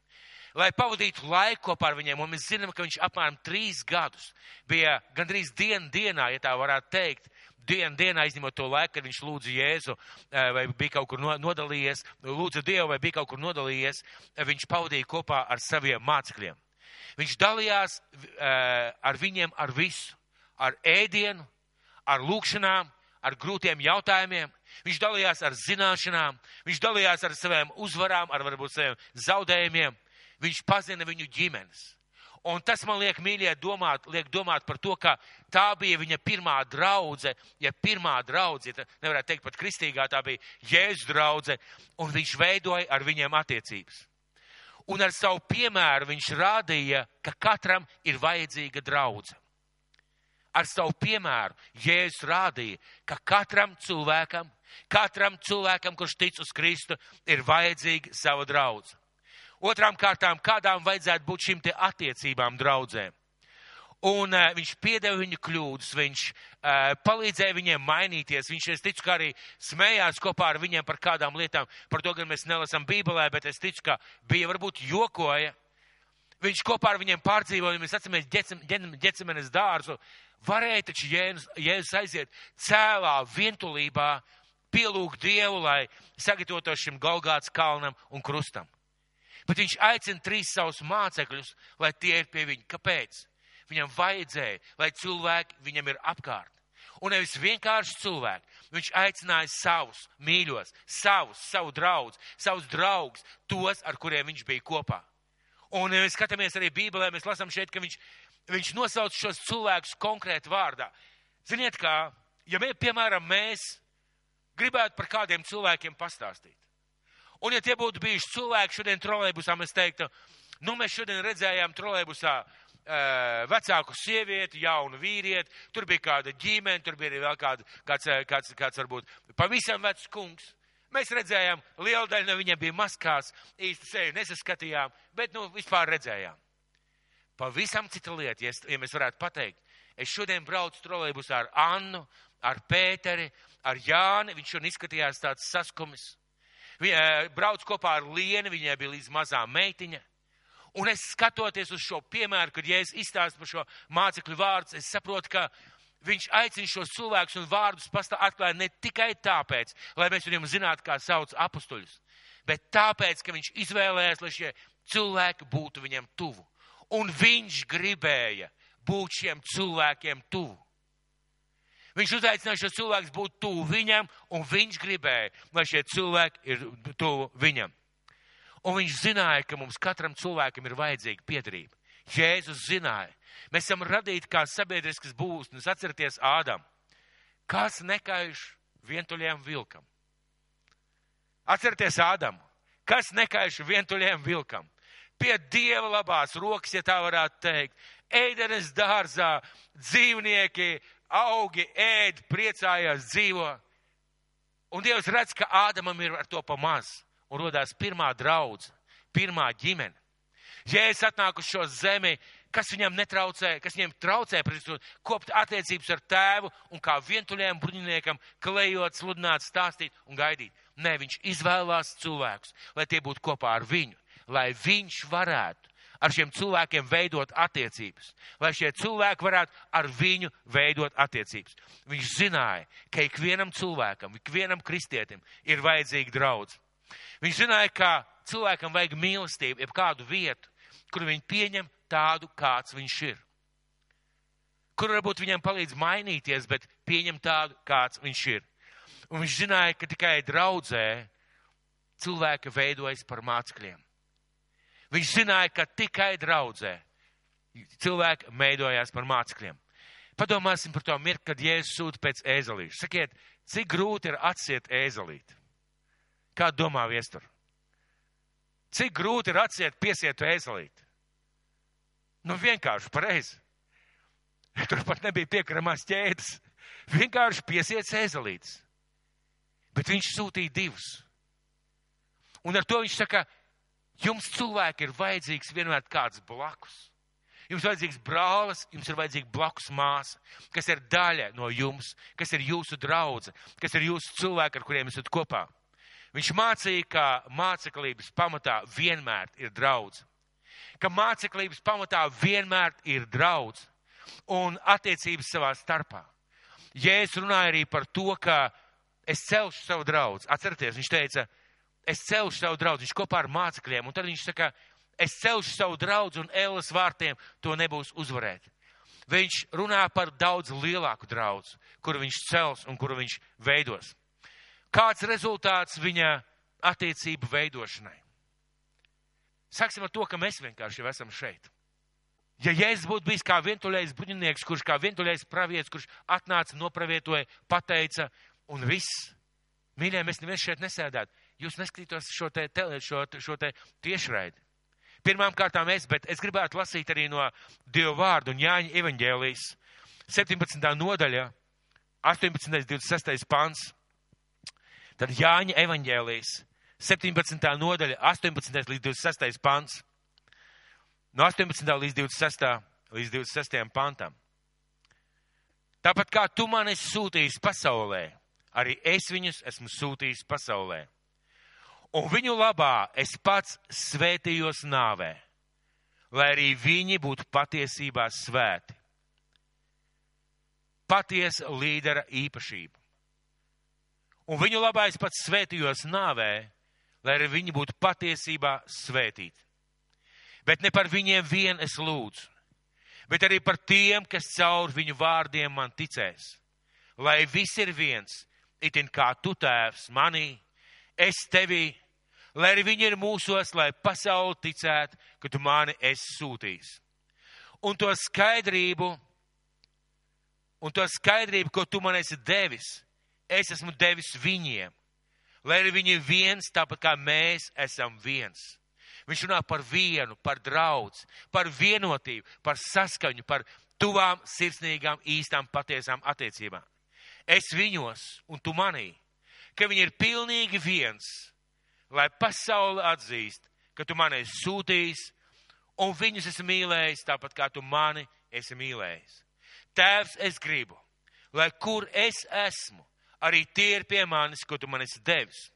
Lai pavadītu laiku kopā ar viņiem, un mēs zinām, ka viņš apmēram trīs gadus bija gandrīz dien dienā, ja tā varētu teikt, dienu dienā, izņemot to laiku, kad viņš lūdza Jēzu, eh, vai bija kaut kur nodalījies, lūdza Dievu, vai bija kaut kur nodalījies, eh, viņš pavadīja kopā ar saviem mācekļiem. Viņš dalījās eh, ar viņiem ar visu, ar ēdienu, ar lūkšanām, ar grūtiem jautājumiem. Viņš dalījās ar zināšanām, viņš dalījās ar saviem uzvarām, ar varbūt saviem zaudējumiem. Viņš pazina viņu ģimenes. Un tas man liek, mīļie, domāt, liek domāt par to, ka tā bija viņa pirmā draudze, ja pirmā draudze, ja nevarētu teikt pat kristīgā, tā bija Jēzus draudze, un viņš veidoja ar viņiem attiecības. Un ar savu piemēru viņš rādīja, ka katram ir vajadzīga draudze. Ar savu piemēru Jēzus rādīja, ka katram cilvēkam, katram cilvēkam, kurš tic uz Kristu, ir vajadzīga sava draudze. Otrām kārtām, kādām vajadzētu būt šīm te attiecībām draudzēm. Un uh, viņš piedeva viņu kļūdas, viņš uh, palīdzēja viņiem mainīties. Viņš, es ticu, ka arī smējās kopā ar viņiem par kādām lietām. Par to gan mēs nelasām Bībelē, bet es ticu, ka bija varbūt jokoja. Viņš kopā ar viņiem pārdzīvoja, mēs atceramies ģecemenes dārzu. Varēja taču Jēzus, Jēzus aiziet cēlā vientulībā, pielūgt Dievu, lai sagatavotos šim Golgāts kalnam un krustam. Bet viņš aicina trīs savus mācekļus, lai tie ir pie viņa. Kāpēc? Viņam vajadzēja, lai cilvēki viņam ir apkārt. Un nevis vienkārši cilvēki. Viņš aicināja savus mīļos, savus, savu draugu, savus draugus, tos, ar kuriem viņš bija kopā. Un ja mēs skatāmies arī Bībelē, mēs lasām šeit, ka viņš, viņš nosauc šos cilvēkus konkrēti vārdā. Ziniet, kā, ja mēs, piemēram, mēs gribētu par kādiem cilvēkiem pastāstīt. Un ja tie būtu bijuši cilvēki šodien trolēbusā, mēs teiktu, nu mēs šodien redzējām trolēbusā vecāku sievieti, jaunu vīrieti, tur bija kāda ģimene, tur bija arī vēl kāda, kāds, kāds, kāds varbūt pavisam vecs kungs. Mēs redzējām, liela daļa no viņiem bija maskās, īsti seju nesaskatījām, bet, nu, vispār redzējām. Pavisam cita lieta, ja, ja mēs varētu pateikt. Es šodien braucu trolēbusā ar Annu, ar Pēteri, ar Jāni, viņš šodien izskatījās tāds saskumis. Viņa brauc kopā ar Lienu, viņai bija līdz mazā meitiņa. Un es skatoties uz šo piemēru, kad Jēzus izstāsta par šo mācekļu vārdus, es saprotu, ka viņš aicina šos cilvēkus un vārdus atklāt ne tikai tāpēc, lai mēs viņiem zinātu, kā sauc apustuļus, bet tāpēc, ka viņš izvēlējās, lai šie cilvēki būtu viņam tuvu. Un viņš gribēja būt šiem cilvēkiem tuvu. Viņš uzaicināja šos cilvēkus būt tuvu viņam, un viņš gribēja, lai šie cilvēki ir tuvu viņam. Un viņš zināja, ka mums katram cilvēkam ir vajadzīga piedarība. Jēzus zināja. Mēs esam radīti kā sabiedriskas būsnes. Atcerieties Ādam. Kas nekaiš vientuļiem vilkam? Atcerieties Ādamu. Kas nekaiš vientuļiem vilkam? Pie Dieva labās rokas, ja tā varētu teikt. Eidenes dārzā dzīvnieki, augi, ēd, priecājās, dzīvo. Un Dievs redz, ka Ādamam ir ar to pamaz un rodās pirmā draudz, pirmā ģimene. Jēzus atnāk uz šo zemi, kas viņam netraucē, kas viņam traucē, kopt attiecības ar tēvu un kā vientuļiem bruņiniekam klejot, sludināt, stāstīt un gaidīt. Nē, viņš izvēlās cilvēkus, lai tie būtu kopā ar viņu, lai viņš varētu ar šiem cilvēkiem veidot attiecības, lai šie cilvēki varētu ar viņu veidot attiecības. Viņš zināja, ka ikvienam cilvēkam, ikvienam kristietim ir vajadzīga draudz. Viņš zināja, ka cilvēkam vajag mīlestību, jeb kādu vietu, kur viņi pieņem tādu, kāds viņš ir. Kur varbūt viņam palīdz mainīties, bet pieņem tādu, kāds viņš ir. Un viņš zināja, ka tikai draudzē cilvēki veidojas par mācekļiem. Viņš zināja, ka tikai draudzē cilvēki veidojās par mācekļiem. Padomāsim par to mirkli, kad Jēzus sūta pēc ēzelīša. Sakiet, cik grūti ir atsiet ēzelīti? Kā domā viestur? Cik grūti ir atsiet piesietu ēzelīti? Nu, vienkārši pareizi. Tur pat nebija piekaramās ķēdes. Vienkārši piesiets ēzelītis. Bet viņš sūtīja divus. Un ar to viņš saka, jums cilvēki ir vajadzīgs vienmēr kāds blakus. Jums vajadzīgs brālis, jums ir vajadzīga blakus māsa, kas ir daļa no jums, kas ir jūsu draudze, kas ir jūsu cilvēki, ar kuriem esat kopā. Viņš mācīja, ka māceklības pamatā vienmēr ir draudz. Ka māceklības pamatā vienmēr ir draudz un attiecības savā starpā. Jēzus runāja arī par to, ka es celšu savu draugu. Atcerieties, viņš teica, es celšu savu draugu. Viņš kopā ar mācekļiem, un tad viņš saka, es celšu savu draugu, un ēlas vārtiem to nebūs uzvarēt. Viņš runā par daudz lielāku draugu, kuru viņš cels un kuru viņš veidos. Kāds rezultāts viņa attiecību veidošanai? Sāksim ar to, ka mēs vienkārši jau esam šeit. Ja Jēzus būtu bijis kā vientuļais bruņinieks, kurš kā vientuļais pravietis, kurš atnāca, nopravietoja, pateica, un viss, mīļie, mēs neviens šeit nesēdētu. Jūs neskatītos šo te, tele, šo, šo te tiešraidi. Pirmām kārtām es, bet es gribētu lasīt arī no Dieva vārdu un Jāņa evaņģēlijas 17. nodaļa, 18. 26. pants. Tad Jāņa evaņģēlijas 17. nodaļa, 18. līdz 26. pants. No 18. līdz 26. līdz 26. pantam. Tāpat kā tu man esi sūtījis pasaulē, arī es viņus esmu sūtījis pasaulē. Un viņu labā es pats svētījos nāvē, lai arī viņi būtu patiesībā svēti. Patiesa līdera īpašība. Un viņu labā es pats svētījos nāvē, lai arī viņi būtu patiesībā svētīti. Bet ne par viņiem vien es lūdzu, bet arī par tiem, kas caur viņu vārdiem man ticēs. Lai viss ir viens, itin kā tu tēvs manī, es tevī, lai arī viņi ir mūsos, lai pasauli ticētu, ka tu mani esi sūtījis. Un to skaidrību, un to skaidrību, ko tu man esi devis, es esmu devis viņiem, lai arī viņi ir viens, tāpat kā mēs esam viens. Viņš runā par vienu, par draudz, par vienotību, par saskaņu, par tuvām, sirsnīgām, īstām, patiesām attiecībām. Es viņos un tu manī, ka viņi ir pilnīgi viens, lai pasaule atzīst, ka tu mani esi sūtījis un viņus esi mīlējis tāpat kā tu mani esi mīlējis. Tēvs, es gribu, lai kur es esmu, arī tie ir pie manis, ko tu man esi devis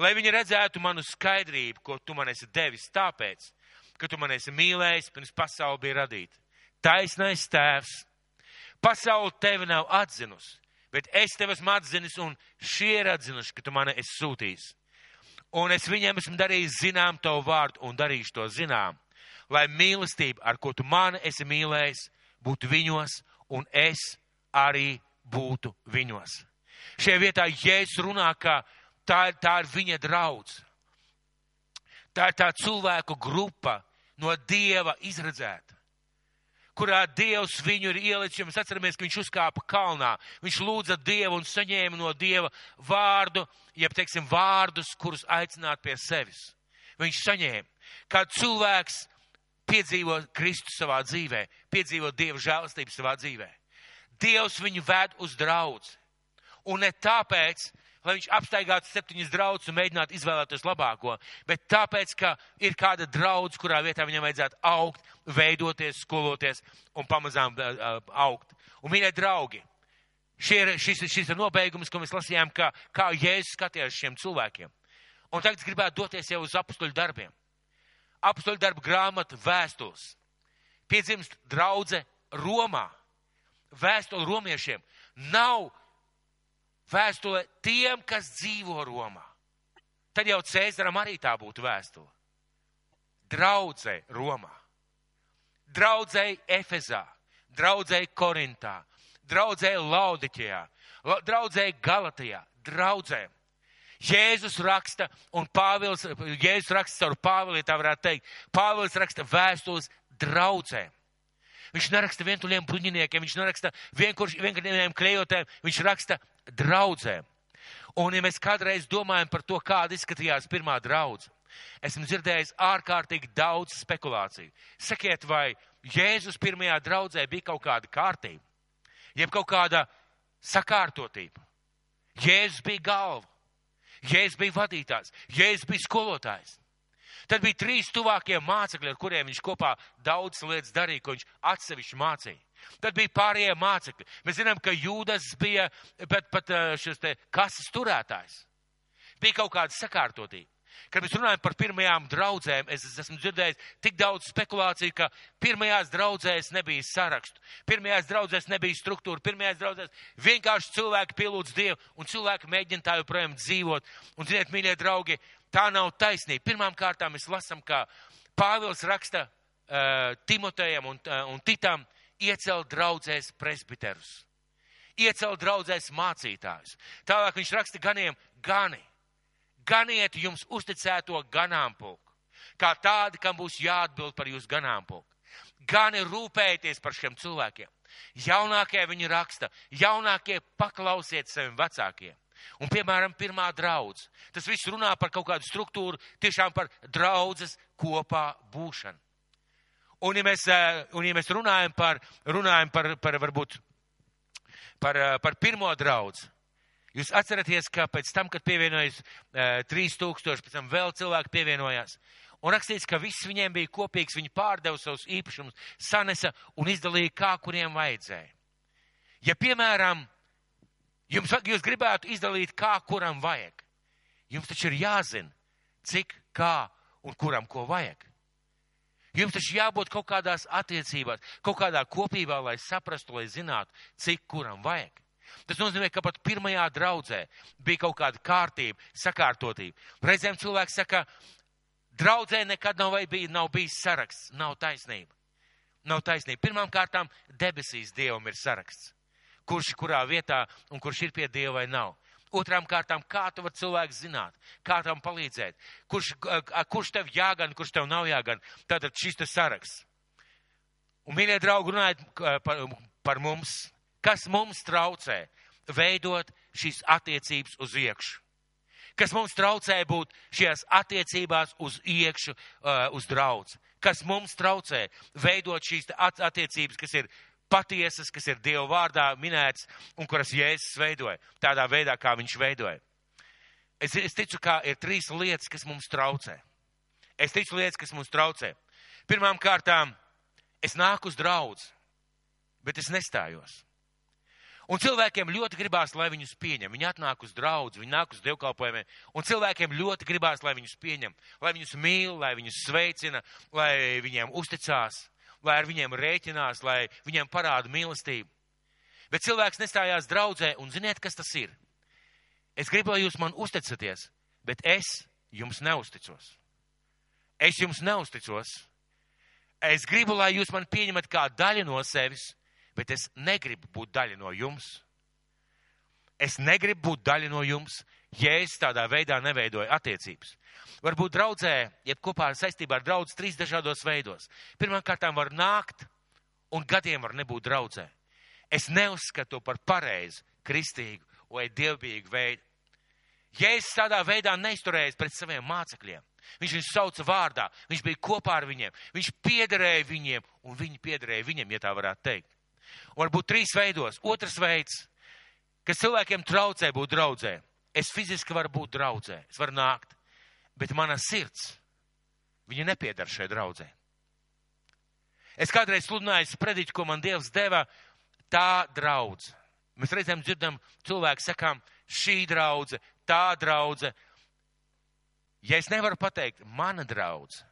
lai viņi redzētu manu skaidrību, ko tu man esi devis, tāpēc, ka tu man esi mīlējis, pirms pasauli bija radīta. Taisnais tēvs, pasauli tevi nav atzinusi, bet es tevi esmu atzinis, un šie ir atzinuši, ka tu mani esi sūtījis. Un es viņiem esmu darījis zinām tavu vārdu un darīšu to zinām, lai mīlestība, ar ko tu mani esi mīlējis, būtu viņos, un es arī būtu viņos. Šajā vietā Jēzus runā, ka tā, tā ir viņa draudz. Tā ir tā cilvēku grupa no Dieva izredzēta, kurā Dievs viņu ir ielicis, jo mēs atceramies, ka viņš uzkāpa kalnā, viņš lūdza Dievu un saņēma no Dieva vārdu, jeb, teiksim, vārdus, kurus aicināt pie sevis. Viņš saņēma, kā cilvēks piedzīvo Kristu savā dzīvē, piedzīvo Dieva žēlastību savā dzīvē. Dievs viņu ved uz draudzi. Un ne tāpēc, lai viņš apstaigātu septiņas draudzes un mēģinātu izvēlēties labāko, bet tāpēc, ka ir kāda draudz, kurā vietā viņam vajadzētu augt, veidoties, skoloties un pamazām uh, augt. Un, mīļie draugi, ir, šis, šis ir nobeigums, ko mēs lasījām, kā, kā Jēzus skatījās šiem cilvēkiem. Un tagad es gribētu doties jau uz apstuļu darbiem. Apstuļu darbu grāmatu vēstules. Piedzimst draudze Romā. Vēstuli romiešiem nav vēstule tiem, kas dzīvo Romā. Tad jau Cēzaram arī tā būtu vēstule. Draudzē Romā, draudzē Efezā, draudzē Korintā, draudzē Laudiķijā, draudzē Galatijā, draudzē. Jēzus raksta, un Pāvils, Jēzus raksta caur Pāvili, tā varētu teikt, Pāvils raksta vēstules draudzēm. Viņš neraksta vientuļiem bruņiniekiem, viņš neraksta vienkāršiem klejotēm, viņš raksta draudzēm. Un, ja mēs kādreiz domājam par to, kāda izskatījās pirmā draudze, esmu dzirdējis ārkārtīgi daudz spekulāciju. Sakiet, vai Jēzus pirmajā draudzē bija kaut kāda kārtība, jeb kaut kāda sakārtotība. Jēzus bija galva, Jēzus bija vadītājs, Jēzus bija skolotājs. Tad bija trīs tuvākie mācekļi, ar kuriem viņš kopā daudz lietas darīja, ko viņš atsevišķi mācīja. Tad bija pārējie mācekļi. Mēs zinām, ka Jūdas bija pat, pat eh, šis te kases turētājs. Bija kaut kāda sakārtotība. Kad mēs runājam par pirmajām draudzēm, es esmu dzirdējis tik daudz spekulāciju, ka pirmajās draudzēs nebija sarakstu, pirmajās draudzēs nebija struktūra, pirmajās draudzēs vienkārši cilvēki pielūdz Dievu un cilvēki mēģina tā joprojām dzīvot. Un, ziniet, mīļie draugi, tā nav taisnība. Pirmām kārtām mēs lasam, kā Pāvils raksta uh, Timotejam un, uh, un Titam, iecelt draudzēs presbiterus, iecelt draudzēs mācītājus. Tālāk viņš raksta ganiem, gani, ganiet jums uzticēto ganāmpulku, kā tādi, kam būs jāatbild par jūsu ganāmpulku. Gani rūpējieties par šiem cilvēkiem. Jaunākie viņi raksta, jaunākie paklausiet saviem vecākiem. Un, piemēram, pirmā draudz. Tas viss runā par kaut kādu struktūru, tiešām par draudzes kopā būšanu. Un, ja mēs, eh, un, ja mēs runājam par, runājam par, par varbūt, par, eh, par pirmo draudz, jūs atceraties, ka pēc tam, kad pievienojas 3000, eh, pēc tam vēl cilvēki pievienojās, Un rakstīts, ka viss viņiem bija kopīgs, viņi pārdeva savus īpašumus, sanesa un izdalīja, kā kuriem vajadzēja. Ja, piemēram, jums, jūs gribētu izdalīt, kā kuram vajag, jums taču ir jāzina, cik, kā un kuram ko vajag. Jums taču jābūt kaut kādās attiecībās, kaut kādā kopībā, lai saprastu, lai zinātu, cik kuram vajag. Tas nozīmē, ka pat pirmajā draudzē bija kaut kāda kārtība, sakārtotība. Reizēm cilvēks saka, Draudzē nekad nav, bij, nav bijis saraksts, nav taisnība. Nav taisnība. Pirmām kārtām debesīs Dievam ir saraksts. Kurš kurā vietā un kurš ir pie Dieva vai nav. Otrām kārtām, kā tu vari cilvēku zināt, kā tam palīdzēt, kurš, kurš tev jāgan, kurš tev nav jāgan. Tātad šis tas saraksts. Un, mīļie draugi, runājot par, par mums, kas mums traucē veidot šīs attiecības uz iekšu kas mums traucē būt šajās attiecībās uz iekšu, uz draudz, kas mums traucē veidot šīs attiecības, kas ir patiesas, kas ir Dieva vārdā minēts un kuras Jēzus veidoja, tādā veidā, kā viņš veidoja. Es, es ticu, ka ir trīs lietas, kas mums traucē. Es ticu lietas, kas mums traucē. Pirmām kārtām, es nāku uz draudz, bet es nestājos. Un cilvēkiem ļoti gribās, lai viņus pieņem. Viņi atnāk uz draudz, viņi nāk uz dievkalpojumiem, un cilvēkiem ļoti gribās, lai viņus pieņem, lai viņus mīl, lai viņus sveicina, lai viņiem uzticās, lai ar viņiem rēķinās, lai viņiem parāda mīlestību. Bet cilvēks nestājās draudzē, un ziniet, kas tas ir? Es gribu, lai jūs man uzticaties, bet es jums neusticos. Es jums neusticos. Es gribu, lai jūs man pieņemat kā daļu no sevis bet es negribu būt daļa no jums. Es negribu būt daļa no jums, ja es tādā veidā neveidoju attiecības. Varbūt draudzē, jeb kopā saistībā ar draudz trīs dažādos veidos. Pirmkārt, var nākt un gadiem var nebūt draudzē. Es neuzskatu par pareizu, kristīgu vai dievbijīgu veidu. Ja es tādā veidā neizturējos pret saviem mācekļiem, viņš viņus sauca vārdā, viņš bija kopā ar viņiem, viņš piederēja viņiem un viņi piederēja viņiem, ja tā varētu teikt. Varbūt trīs veidos. Otrs veids, kas cilvēkiem traucē būt draudzē. Es fiziski varu būt draudzē, es varu nākt, bet mana sirds, viņa nepiedara šai draudzē. Es kādreiz sludināju sprediķu, ko man Dievs deva, tā draudz. Mēs reizēm dzirdam, cilvēki sakām, šī draudze, tā draudze. Ja es nevaru pateikt, mana draudze,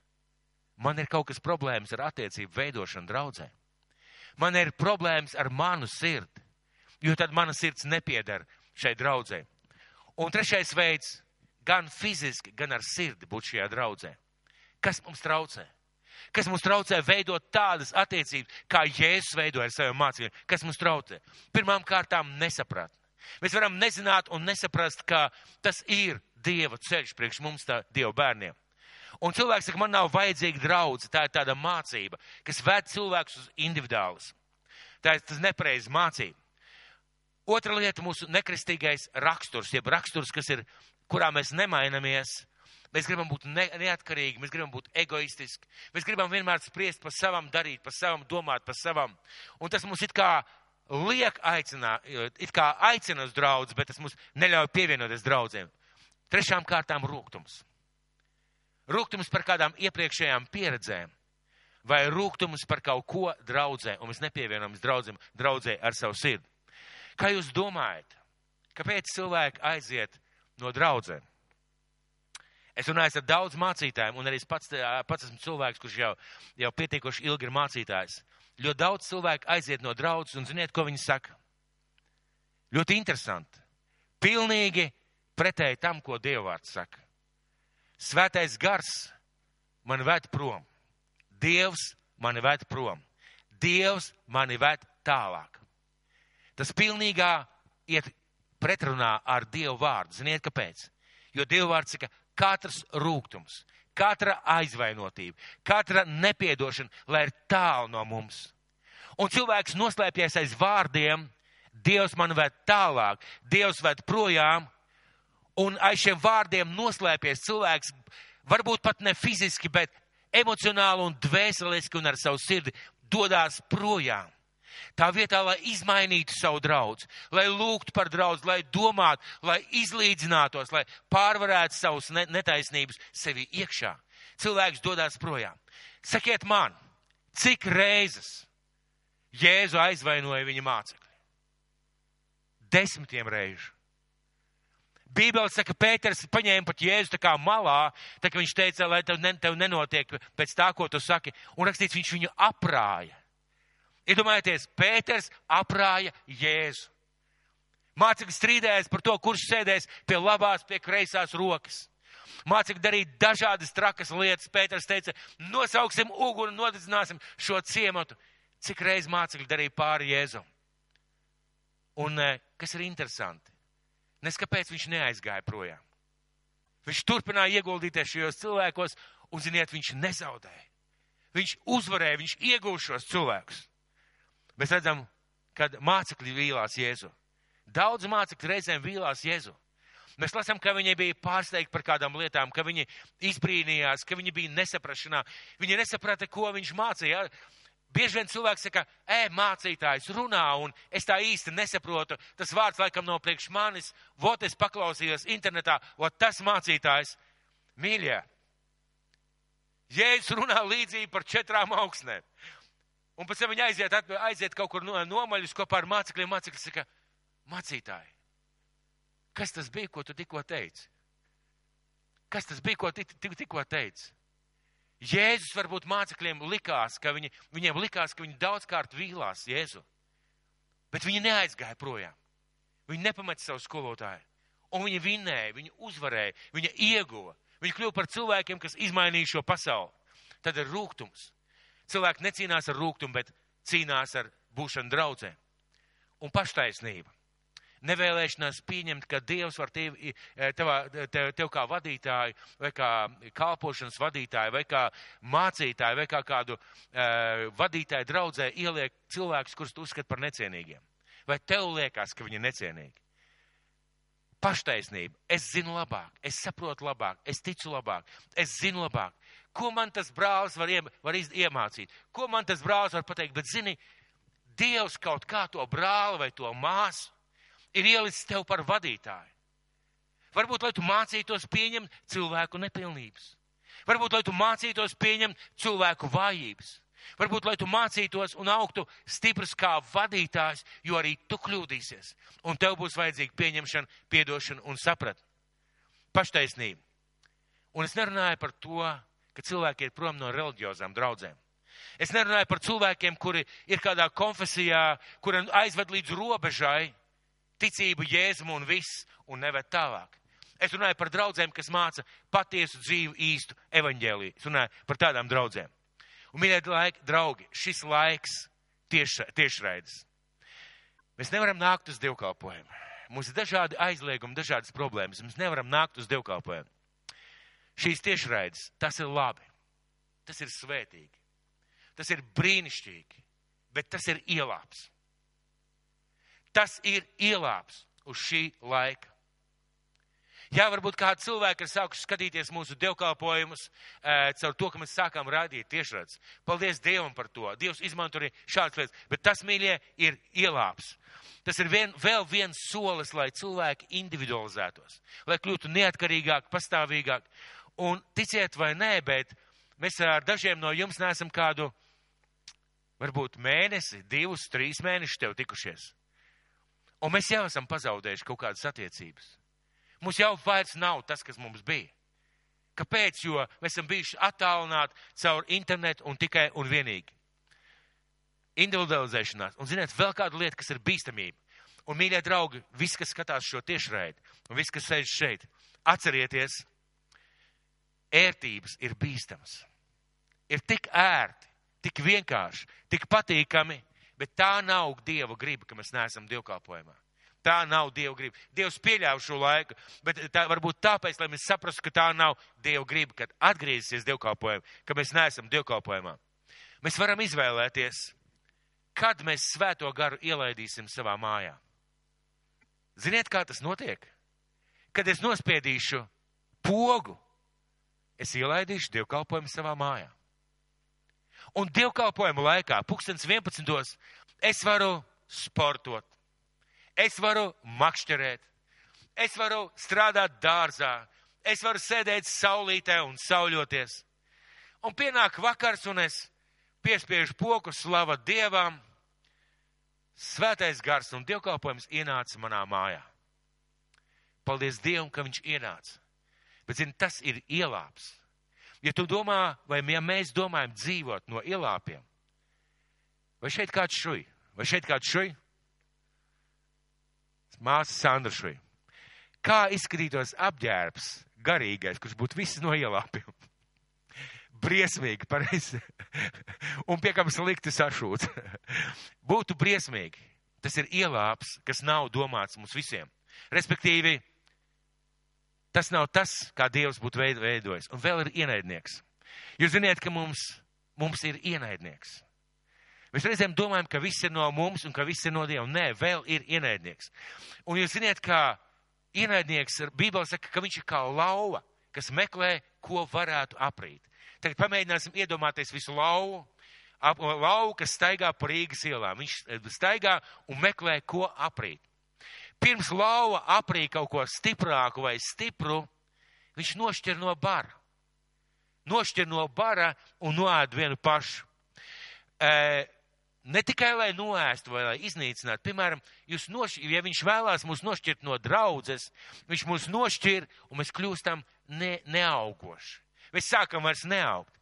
man ir kaut kas problēmas ar attiecību veidošanu draudzē man ir problēmas ar manu sirdi, jo tad mana sirds nepiedara šai draudzē. Un trešais veids, gan fiziski, gan ar sirdi būt šajā draudzē. Kas mums traucē? Kas mums traucē veidot tādas attiecības, kā Jēzus veidoja ar saviem mācībiem? Kas mums traucē? Pirmām kārtām nesapratne. Mēs varam nezināt un nesaprast, ka tas ir Dieva ceļš priekš mums, tā Dieva bērniem. Un cilvēks saka, man nav vajadzīga draudze. Tā ir tāda mācība, kas ved cilvēkus uz individuālis. Tā ir tas nepareiz mācība. Otra lieta - mūsu nekristīgais raksturs, jeb raksturs, kas ir, kurā mēs nemainamies. Mēs gribam būt ne, neatkarīgi, mēs gribam būt egoistiski, mēs gribam vienmēr spriest par savam, darīt par savam, domāt par savam. Un tas mums it kā liek aicināt, it kā aicina uz draudz, bet tas mums neļauj pievienoties draudzēm. Trešām kārtām rūgtums rūgtums par kādām iepriekšējām pieredzēm, vai rūgtums par kaut ko draudzē, un mēs nepievienojamies draudzē ar savu sirdi. Kā jūs domājat, kāpēc cilvēki aiziet no draudzēm? Es runāju ar daudz mācītājiem, un arī es pats, pats esmu cilvēks, kurš jau, jau pietiekoši ilgi ir mācītājs. Ļoti daudz cilvēku aiziet no draudzes, un ziniet, ko viņi saka? Ļoti interesanti. Pilnīgi pretēji tam, ko Dievvvārds saka. Svētais gars mani ved prom. Dievs mani ved prom. Dievs mani ved tālāk. Tas pilnīgā iet pretrunā ar Dievu vārdu. Ziniet, kāpēc? Jo Dievu vārds saka, katrs rūgtums, katra aizvainotība, katra nepiedošana, lai ir tālu no mums. Un cilvēks noslēpjas aiz vārdiem, Dievs man ved tālāk, Dievs ved projām, un aiz šiem vārdiem noslēpies cilvēks, varbūt pat ne fiziski, bet emocionāli un dvēseliski un ar savu sirdi dodās projām. Tā vietā, lai izmainītu savu draugu, lai lūgtu par draugu, lai domātu, lai izlīdzinātos, lai pārvarētu savus netaisnības sevi iekšā. cilvēks dodas projām. Sakiet man, cik reizes Jēzu aizvainoja viņa mācekļi? Desmitiem reižu. Bībele saka, Pēters paņēma pat Jēzu tā kā malā, tā kā viņš teica, lai tev, ne, tev nenotiek pēc tā, ko tu saki, un rakstīts, viņš viņu aprāja. Iedomājieties, Pēters aprāja Jēzu. Mācekļi strīdējās par to, kurš sēdēs pie labās, pie kreisās rokas. Mācekļi darīja dažādas trakas lietas. Pēters teica, nosauksim uguni, nodedzināsim šo ciematu. Cik reiz mācekļi darīja pāri Jēzum? Un eh, kas ir interesanti? Nes kāpēc viņš neaizgāja projām. Viņš turpināja ieguldīties šajos cilvēkos, un, ziniet, viņš nezaudēja. Viņš uzvarēja, viņš iegūst šos cilvēkus. Mēs redzam, kad mācekļi vīlās Jēzu. Daudz mācekļu reizēm vīlās Jēzu. Mēs lasām, ka viņi bija pārsteigti par kādām lietām, ka viņi izbrīnījās, ka viņi bija nesaprašanā. Viņi nesaprata, ko viņš mācīja. Bieži vien cilvēks saka, ej, mācītājs runā, un es tā īsti nesaprotu. Tas vārds laikam nav priekš manis. Vot es paklausījos internetā, vot tas mācītājs. Mīļie, Jēzus runā līdzīgi par četrām augstnēm. Un pēc tam viņi aiziet, aiziet kaut kur nomaļus kopā ar mācekļiem. Mācekļi saka, mācītāji, kas tas bija, ko tu tikko teici? Kas tas bija, ko tu tikko teici? Jēzus varbūt mācekļiem likās, ka viņi, viņiem likās, ka viņi daudzkārt vīlās Jēzu. Bet viņi neaizgāja projām. Viņi nepameta savu skolotāju. Un viņi vinnēja, viņi uzvarēja, viņi ieguva. Viņi kļuva par cilvēkiem, kas izmainīja šo pasauli. Tad ir rūkums. Cilvēki necīnās ar rūkumu, bet cīnās ar būšanu draudzē. Un paštaisnība nevēlēšanās pieņemt, ka Dievs var tevi, e, tevā, tev, tev kā vadītāju, vai kā kalpošanas vadītāju, vai kā mācītāju, vai kā kādu uh, vadītāju draudzē ieliek cilvēkus, kurus tu uzskat par necienīgiem. Vai tev liekas, ka viņi ir necienīgi? Paštaisnība. Es zinu labāk, es saprotu labāk, es ticu labāk, es zinu labāk. Ko man tas brālis var, iem, var iemācīt? Ko man tas brālis var pateikt? Bet zini, Dievs kaut kā to brāli vai to māsu ir ielicis tev par vadītāju. Varbūt, lai tu mācītos pieņemt cilvēku nepilnības. Varbūt, lai tu mācītos pieņemt cilvēku vājības. Varbūt, lai tu mācītos un augtu stiprs kā vadītājs, jo arī tu kļūdīsies. Un tev būs vajadzīga pieņemšana, piedošana un sapratne. Paštaisnība. Un es nerunāju par to, ka cilvēki ir prom no reliģiozām draudzēm. Es nerunāju par cilvēkiem, kuri ir kādā konfesijā, kuri aizved līdz robežai, ticību Jēzum un viss, un neved tālāk. Es runāju par draudzēm, kas māca patiesu dzīvu īstu evaņģēliju. Es runāju par tādām draudzēm. Un, mīļie draugi, šis laiks tieši, tiešraides. Mēs nevaram nākt uz dievkalpojumu. Mums ir dažādi aizliegumi, dažādas problēmas. Mēs nevaram nākt uz dievkalpojumu. Šīs tiešraides, tas ir labi. Tas ir svētīgi. Tas ir brīnišķīgi. Bet tas ir ielāps. Tas ir ielāps uz šī laika. Jā, varbūt kādi cilvēki ir sākuši skatīties mūsu dievkalpojumus e, caur to, ka mēs sākām rādīt tiešrads. Paldies Dievam par to. Dievs izmanto arī šādas lietas. Bet tas, mīļie, ir ielāps. Tas ir vien, vēl viens solis, lai cilvēki individualizētos, lai kļūtu neatkarīgāk, pastāvīgāk. Un ticiet vai nē, bet mēs ar dažiem no jums neesam kādu, varbūt mēnesi, divus, trīs mēnešus tev tikušies. Un mēs jau esam pazaudējuši kaut kādas attiecības. Mums jau vairs nav tas, kas mums bija. Kāpēc? Jo mēs esam bijuši attālināti caur internetu un tikai un vienīgi. Individualizēšanās. Un, ziniet, vēl kāda lieta, kas ir bīstamība. Un, mīļie draugi, visi, kas skatās šo tiešraidi, un visi, kas sēž šeit, atcerieties, ērtības ir bīstamas. Ir tik ērti, tik vienkārši, tik patīkami Bet tā nav Dieva griba, ka mēs neesam dievkalpojumā. Tā nav Dieva griba. Dievs pieļāva šo laiku, bet tā varbūt tāpēc, lai mēs saprastu, ka tā nav Dieva griba, kad atgriezīsies dievkalpojumā, ka mēs neesam dievkalpojumā. Mēs varam izvēlēties, kad mēs svēto garu ielaidīsim savā mājā. Ziniet, kā tas notiek? Kad es nospiedīšu pogu, es ielaidīšu dievkalpojumu savā mājā. Un dievkalpojuma laikā, pulkstens 11. es varu sportot, es varu makšķerēt, es varu strādāt dārzā, es varu sēdēt saulītē un sauļoties. Un pienāk vakars, un es piespiežu poku slava Dievam. Svētais gars un dievkalpojums ienāca manā mājā. Paldies Dievam, ka viņš ienāca. Bet, zini, tas ir ielāps. Ja tu domā, vai ja mēs domājam dzīvot no ielāpiem, vai šeit kāds šuj, vai šeit kāds šuj? Māsa Sandra šuj. Kā izskatītos apģērbs garīgais, kurš būtu viss no ielāpiem? briesmīgi, pareizi. Un pie kam slikti sašūts. Būtu briesmīgi. Tas ir ielāps, kas nav domāts mums visiem. Respektīvi, tas nav tas, kā Dievs būtu veidojis. Un vēl ir ienaidnieks. Jūs ziniet, ka mums, mums ir ienaidnieks. Mēs reizēm domājam, ka viss ir no mums un ka viss ir no Dieva. Nē, vēl ir ienaidnieks. Un jūs ziniet, ka ienaidnieks, Bībele saka, ka viņš ir kā lauva, kas meklē, ko varētu aprīt. Tagad pamēģināsim iedomāties visu lauvu, ap, lauvu, kas staigā pa Rīgas ielām. Viņš eh, staigā un meklē, ko aprīt. Pirms lauva aprīt kaut ko stiprāku vai stipru, viņš nošķir no bara. Nošķir no bara un noēd vienu pašu. E, ne tikai lai noēstu vai lai iznīcinātu, piemēram, noš, ja viņš vēlās mūs nošķirt no draudzes, viņš mūs nošķir un mēs kļūstam ne, neaugoši. Mēs sākam vairs neaugt.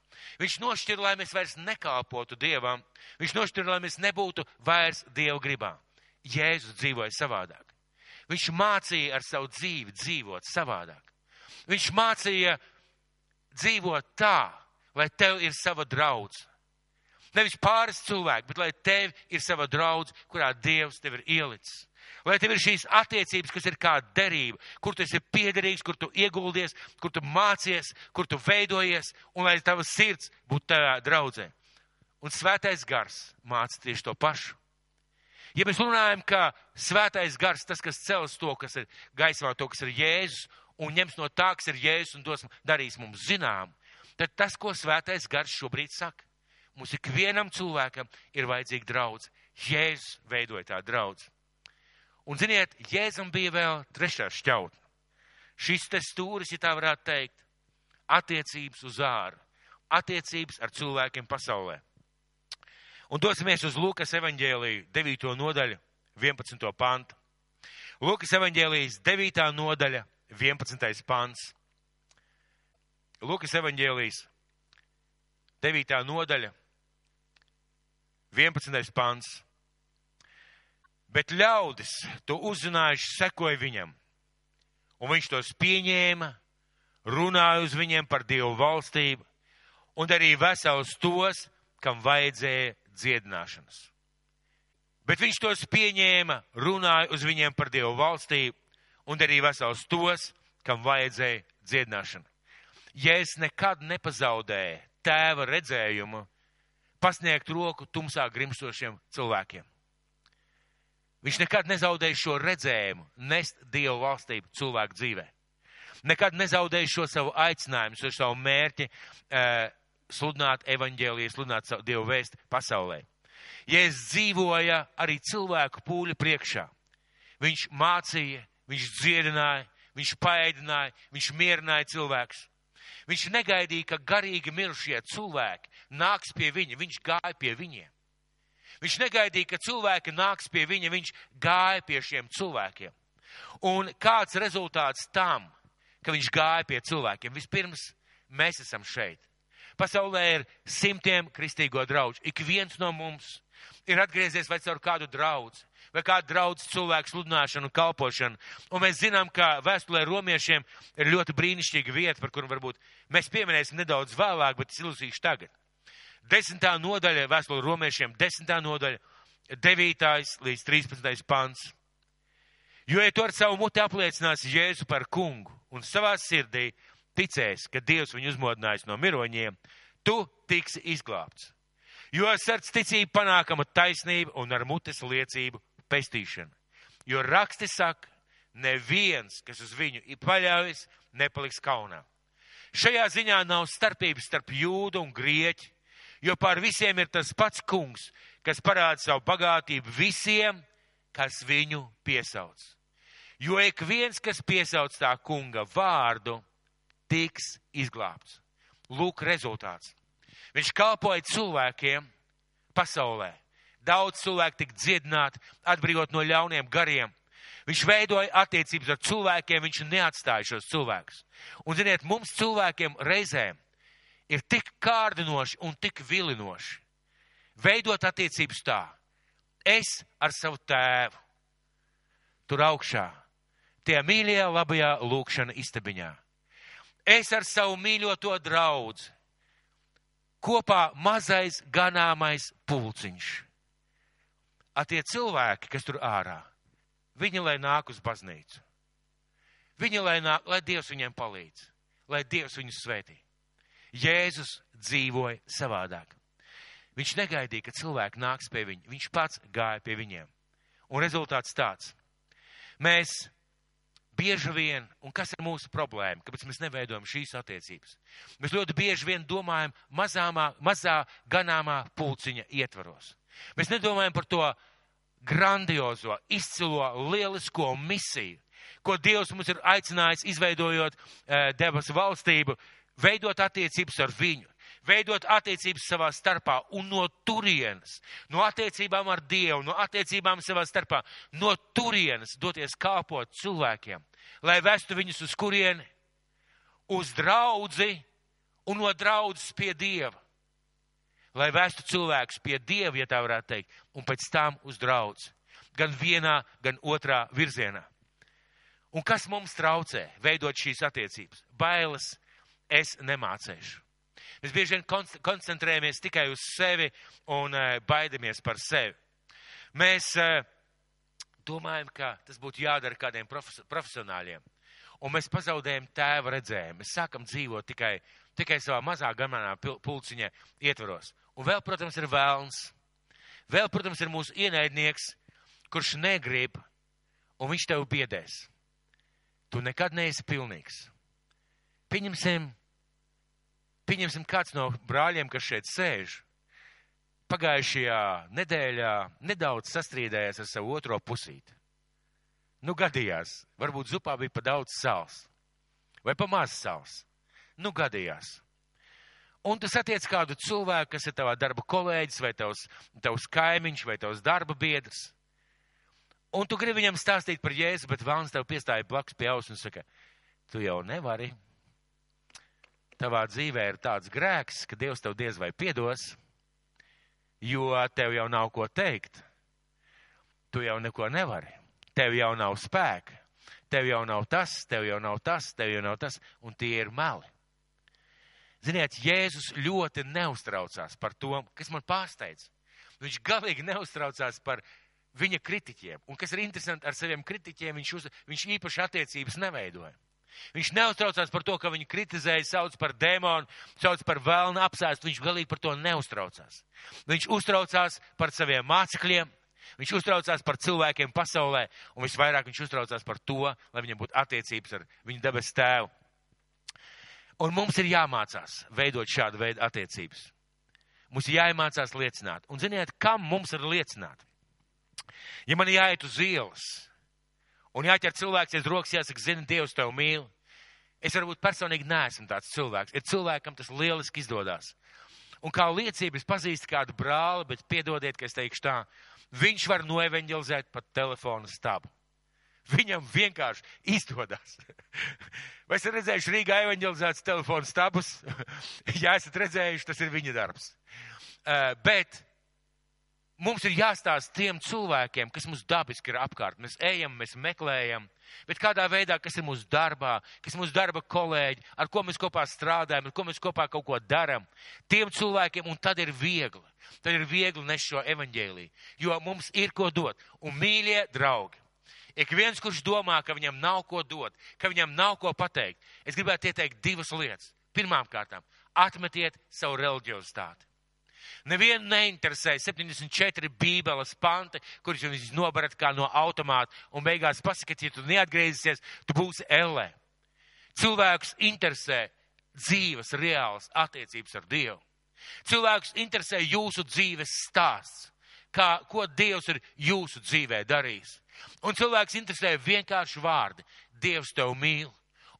Viņš nošķir, lai mēs vairs nekalpotu Dievam. Viņš nošķir, lai mēs nebūtu vairs Dieva gribā. Jēzus dzīvoja savādāk. Viņš mācīja ar savu dzīvi dzīvot savādāk. Viņš mācīja dzīvot tā, lai tev ir sava draudz. Nevis pāris cilvēki, bet lai tev ir sava draudz, kurā Dievs tev ir ielicis. Lai tev ir šīs attiecības, kas ir kā derība, kur tu esi piederīgs, kur tu ieguldies, kur tu mācies, kur tu veidojies, un lai tava sirds būtu tajā draudzē. Un svētais gars māca tieši to pašu. Ja mēs runājam, ka svētais gars, tas, kas cels to, kas ir gaismā, to, kas ir Jēzus, un ņems no tā, kas ir Jēzus, un dos, darīs mums zinām, tad tas, ko svētais gars šobrīd saka, mums ikvienam cilvēkam ir vajadzīga draudz. Jēzus veidoja tā draudz. Un, ziniet, Jēzum bija vēl trešā šķautne. Šis te stūris, ja tā varētu teikt, attiecības uz āru, attiecības ar cilvēkiem pasaulē. Un dosimies uz Lūkas evaņģēliju 9. nodaļu, 11. pantu. Lūkas evaņģēlijas 9. nodaļa, 11. pants. Lūkas evaņģēlijas 9. nodaļa, 11. pants. Bet ļaudis to uzzinājuši, sekoja viņam. Un viņš tos pieņēma, runāja uz viņiem par Dievu valstību un arī vesels tos, kam vajadzēja dziedināšanas. Bet viņš tos pieņēma, runāja uz viņiem par Dievu valstību un arī vesels tos, kam vajadzēja dziedināšana. Ja es nekad nepazaudēju tēva redzējumu, pasniegt roku tumsā grimstošiem cilvēkiem. Viņš nekad nezaudēja šo redzējumu, nest Dievu valstību cilvēku dzīvē. Nekad nezaudēja šo savu aicinājumu, šo savu mērķi e, sludināt evaņģēliju, sludināt Dievu vēstu pasaulē. Ja es dzīvoju arī cilvēku pūļu priekšā, viņš mācīja, viņš dziedināja, viņš paēdināja, viņš mierināja cilvēkus. Viņš negaidīja, ka garīgi mirušie cilvēki nāks pie viņa, viņš gāja pie viņiem. Viņš negaidīja, ka cilvēki nāks pie viņa, viņš gāja pie šiem cilvēkiem. Un kāds rezultāts tam, ka viņš gāja pie cilvēkiem? Vispirms, mēs esam šeit. Pasaulē ir simtiem kristīgo draugu. Ik viens no mums ir atgriezies vai caur kādu draugu, vai kādu draugu cilvēku sludināšanu un kalpošanu. Un mēs zinām, ka vēstulē romiešiem ir ļoti brīnišķīga vieta, par kuru varbūt mēs pieminēsim nedaudz vēlāk, bet es ilusīšu tagad. Desmitā nodaļa vēstule romiešiem, desmitā nodaļa, devītais līdz trīspadsmitais pants. Jo, ja tu ar savu muti apliecināsi Jēzu par kungu un savā sirdī ticēs, ka Dievs viņu uzmodinājis no miroņiem, tu tiksi izglābts. Jo ar sirds ticību panākama taisnība un ar mutes liecību pestīšana. Jo raksti saka, neviens, kas uz viņu ir paļaujas, nepaliks kaunā. Šajā ziņā nav starpības starp jūdu un grieķu, jo pār visiem ir tas pats kungs, kas parāda savu bagātību visiem, kas viņu piesauc. Jo ik viens, kas piesauc tā kunga vārdu, tiks izglābts. Lūk, rezultāts. Viņš kalpoja cilvēkiem pasaulē. Daudz cilvēku tika dziedināti, atbrīvot no ļauniem gariem. Viņš veidoja attiecības ar cilvēkiem, viņš neatstāja šos cilvēkus. Un, ziniet, mums cilvēkiem reizēm ir tik kārdinoši un tik vilinoši veidot attiecības tā. Es ar savu tēvu, tur augšā, tie mīļajā, labajā lūkšana istabiņā. Es ar savu mīļoto draudzi, kopā mazais ganāmais pulciņš. A tie cilvēki, kas tur ārā, viņi lai nāk uz baznīcu. Viņi lai nāk, lai Dievs viņiem palīdz, lai Dievs viņus svētī. Jēzus dzīvoja savādāk. Viņš negaidīja, ka cilvēki nāks pie viņa. Viņš pats gāja pie viņiem. Un rezultāts tāds. Mēs bieži vien, un kas ir mūsu problēma, kāpēc mēs neveidojam šīs attiecības? Mēs ļoti bieži vien domājam mazāmā, mazā ganāmā pulciņa ietvaros. Mēs nedomājam par to grandiozo, izcilo, lielisko misiju, ko Dievs mums ir aicinājis, izveidojot e, debesu valstību, veidot attiecības ar viņu, veidot attiecības savā starpā un no turienes, no attiecībām ar Dievu, no attiecībām savā starpā, no turienes doties kāpot cilvēkiem, lai vestu viņus uz kurieni? Uz draudzi un no draudzes pie Dieva. Lai vestu cilvēkus pie Dieva, ja tā varētu teikt, un pēc tam uz draudzi. Gan vienā, gan otrā virzienā. Un kas mums traucē veidot šīs attiecības? Bailes es nemācēšu. Mēs bieži vien koncentrējamies tikai uz sevi un uh, baidamies par sevi. Mēs uh, domājam, ka tas būtu jādara kādiem profes profesionāļiem. Un mēs pazaudējam tēva redzējumu. Mēs sākam dzīvot tikai, tikai savā mazā gamanā pulciņā ietvaros. Un vēl, protams, ir vēlns. Vēl, protams, ir mūsu ienaidnieks, kurš negrib, un viņš tev biedēs. Tu nekad neesi pilnīgs. Pieņemsim, pieņemsim kāds no brāļiem, kas šeit sēž, pagājušajā nedēļā nedaudz sastrīdējās ar savu otro pusīti. Nu, gadījās, varbūt zupā bija pa daudz sāls vai pa maz sāls. Nu, gadījās. Un tu satiec kādu cilvēku, kas ir tavā darba kolēģis, vai tavs, tavs kaimiņš, vai tavs darba biedrs. Un tu gribi viņam stāstīt par Jēzu, bet Vēlns tev piestāja blakus pie auss un saka, tu jau nevari tavā dzīvē ir tāds grēks, ka Dievs tev diez vai piedos, jo tev jau nav ko teikt. Tu jau neko nevari. Tev jau nav spēka. Tev jau nav tas, tev jau nav tas, tev jau nav tas, un tie ir meli. Ziniet, Jēzus ļoti neuztraucās par to, kas man pārsteidz. Viņš galīgi neuztraucās par viņa kritiķiem. Un kas ir interesanti, ar saviem kritiķiem viņš, uz, viņš īpaši attiecības neveidoja. Viņš neuztraucās par to, ka viņu kritizēja, sauc par demonu, sauc par vēlnu apsēstu. Viņš galīgi par to neuztraucās. Viņš uztraucās par saviem mācekļiem, viņš uztraucās par cilvēkiem pasaulē, un visvairāk viņš uztraucās par to, lai viņam būtu attiecības ar viņu debes tēvu. Un mums ir jāmācās veidot šādu veidu attiecības. Mums ir jāiemācās liecināt. Un ziniet, kam mums ir liecināt? Ja man jāiet uz ielas, Un jāķer cilvēks aiz rokas, jāsaka, zini, Dievs tev mīl. Es varbūt personīgi neesmu tāds cilvēks. Ir cilvēkam tas lieliski izdodas. Un kā liecība es pazīstu kādu brāli, bet piedodiet, ka es teikšu tā, viņš var noevanģelizēt pat telefonu stabu. Viņam vienkārši izdodas. Vai esat redzējuši Rīgā evanģelizētas telefonu stabus? ja esat redzējuši, tas ir viņa darbs. Uh, bet mums ir jāstāsta tiem cilvēkiem, kas mums dabiski ir apkārt. Mēs ejam, mēs meklējam, bet kādā veidā, kas ir mūsu darbā, kas ir mūsu darba kolēģi, ar ko mēs kopā strādājam, ar ko mēs kopā kaut ko darām. Tiem cilvēkiem, un tad ir viegli. Tad ir viegli nes šo evaņģēliju, jo mums ir ko dot. Un mīļie draugi, ik viens, kurš domā, ka viņam nav ko dot, ka viņam nav ko pateikt, es gribētu ieteikt divas lietas. Pirmām kārtām, atmetiet savu reliģiozitāti. Nevienu neinteresē 74 bībeles panti, kurus jūs nobarat kā no automāta un beigās pasakat, ja tu neatgriezīsies, tu būsi ellē. Cilvēks interesē dzīves, reāls attiecības ar Dievu. Cilvēks interesē jūsu dzīves stāsts, kā, ko Dievs ir jūsu dzīvē darījis. Un cilvēks interesē vienkārši vārdi. Dievs tev mīl,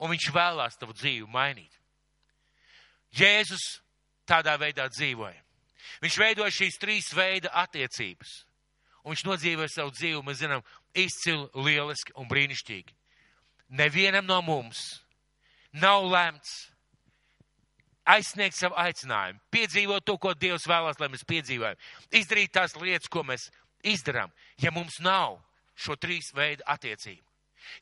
un viņš vēlās tavu dzīvi mainīt. Jēzus tādā veidā dzīvoja. Viņš veidoja šīs trīs veida attiecības. Un viņš nodzīvoja savu dzīvi, mēs zinām, izcili, lieliski un brīnišķīgi. Nevienam no mums nav lemts aizsniegt savu aicinājumu, piedzīvot to, ko Dievs vēlās, lai mēs piedzīvojam, izdarīt tās lietas, ko mēs izdarām, ja mums nav šo trīs veidu attiecību.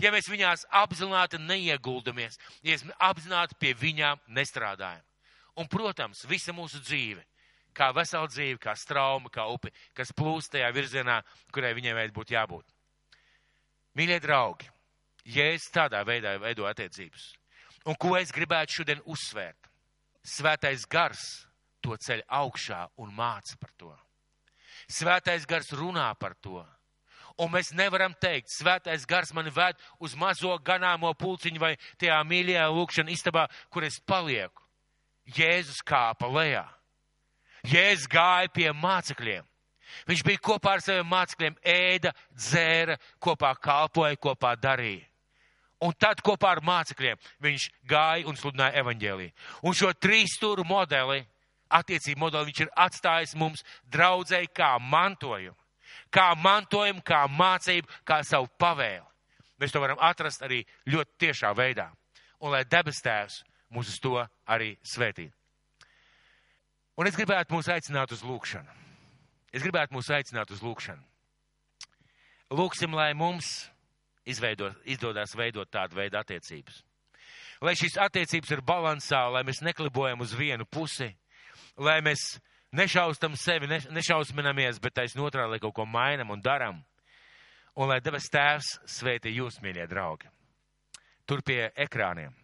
Ja mēs viņās apzināti neieguldamies, ja mēs apzināti pie viņām nestrādājam. Un, protams, visa mūsu dzīve, kā vesela dzīve, kā strauma, kā upe, kas plūst tajā virzienā, kurai viņai vajag būt jābūt. Mīļie draugi, es tādā veidā veido attiecības, un ko es gribētu šodien uzsvērt, svētais gars to ceļ augšā un māca par to. Svētais gars runā par to. Un mēs nevaram teikt, svētais gars mani ved uz mazo ganāmo pulciņu vai tajā mīļajā lūkšana istabā, kur es palieku. Jēzus kāpa lejā. Jēzus gāja pie mācekļiem. Viņš bija kopā ar saviem mācekļiem, ēda, dzēra, kopā kalpoja, kopā darīja. Un tad kopā ar mācekļiem viņš gāja un sludināja evaņģēlī. Un šo trīs stūru modeli, attiecību modeli, viņš ir atstājis mums draudzēji kā mantojumu kā mantojumu, kā mācību, kā savu pavēli. Mēs to varam atrast arī ļoti tiešā veidā. Un lai debes tēvs mūs uz to arī svētī. Un es gribētu mūs aicināt uz lūkšanu. Es gribētu mūs aicināt uz lūkšanu. Lūksim, lai mums izveido, izdodas veidot tādu veidu attiecības. Lai šīs attiecības ir balansā, lai mēs neklibojam uz vienu pusi, lai mēs nešaustam sevi, ne, nešausminamies, bet taisn otrā, lai kaut ko mainam un daram. Un lai debes tēvs svētī jūs, mīļie draugi. Tur pie ekrāniem.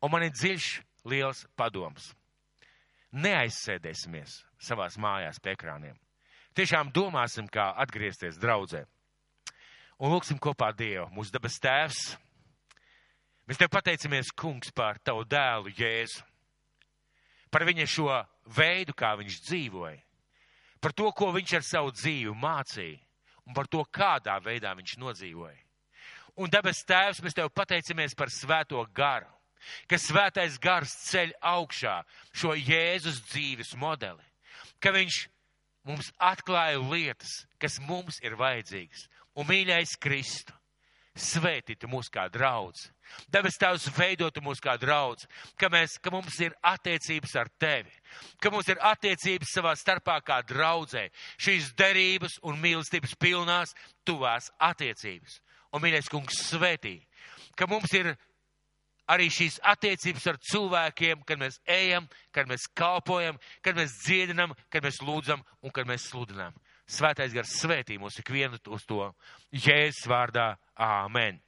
Un man ir dziļš, liels padoms. Neaizsēdēsimies savās mājās pie ekrāniem. Tiešām domāsim, kā atgriezties draudzē. Un lūksim kopā Dievu, mūsu debes tēvs. Mēs tev pateicamies, kungs, par tavu dēlu Jēzu par viņa šo veidu, kā viņš dzīvoja, par to, ko viņš ar savu dzīvi mācīja un par to, kādā veidā viņš nodzīvoja. Un debes tēvs, mēs tev pateicamies par svēto garu, ka svētais gars ceļ augšā šo Jēzus dzīves modeli, ka viņš mums atklāja lietas, kas mums ir vajadzīgas. Un mīļais Kristu, svētītu mūs kā draudz. Debes Tēvs veidotu mūs kā draudz, ka, mēs, ka mums ir attiecības ar Tevi, ka mums ir attiecības savā starpā kā draudzē, šīs derības un mīlestības pilnās tuvās attiecības. Un, mīļais kungs, svētī, ka mums ir arī šīs attiecības ar cilvēkiem, kad mēs ejam, kad mēs kalpojam, kad mēs dziedinam, kad mēs lūdzam un kad mēs sludinām. Svētais gars svētī mūs ikvienu uz to. Jēzus vārdā. Āmen.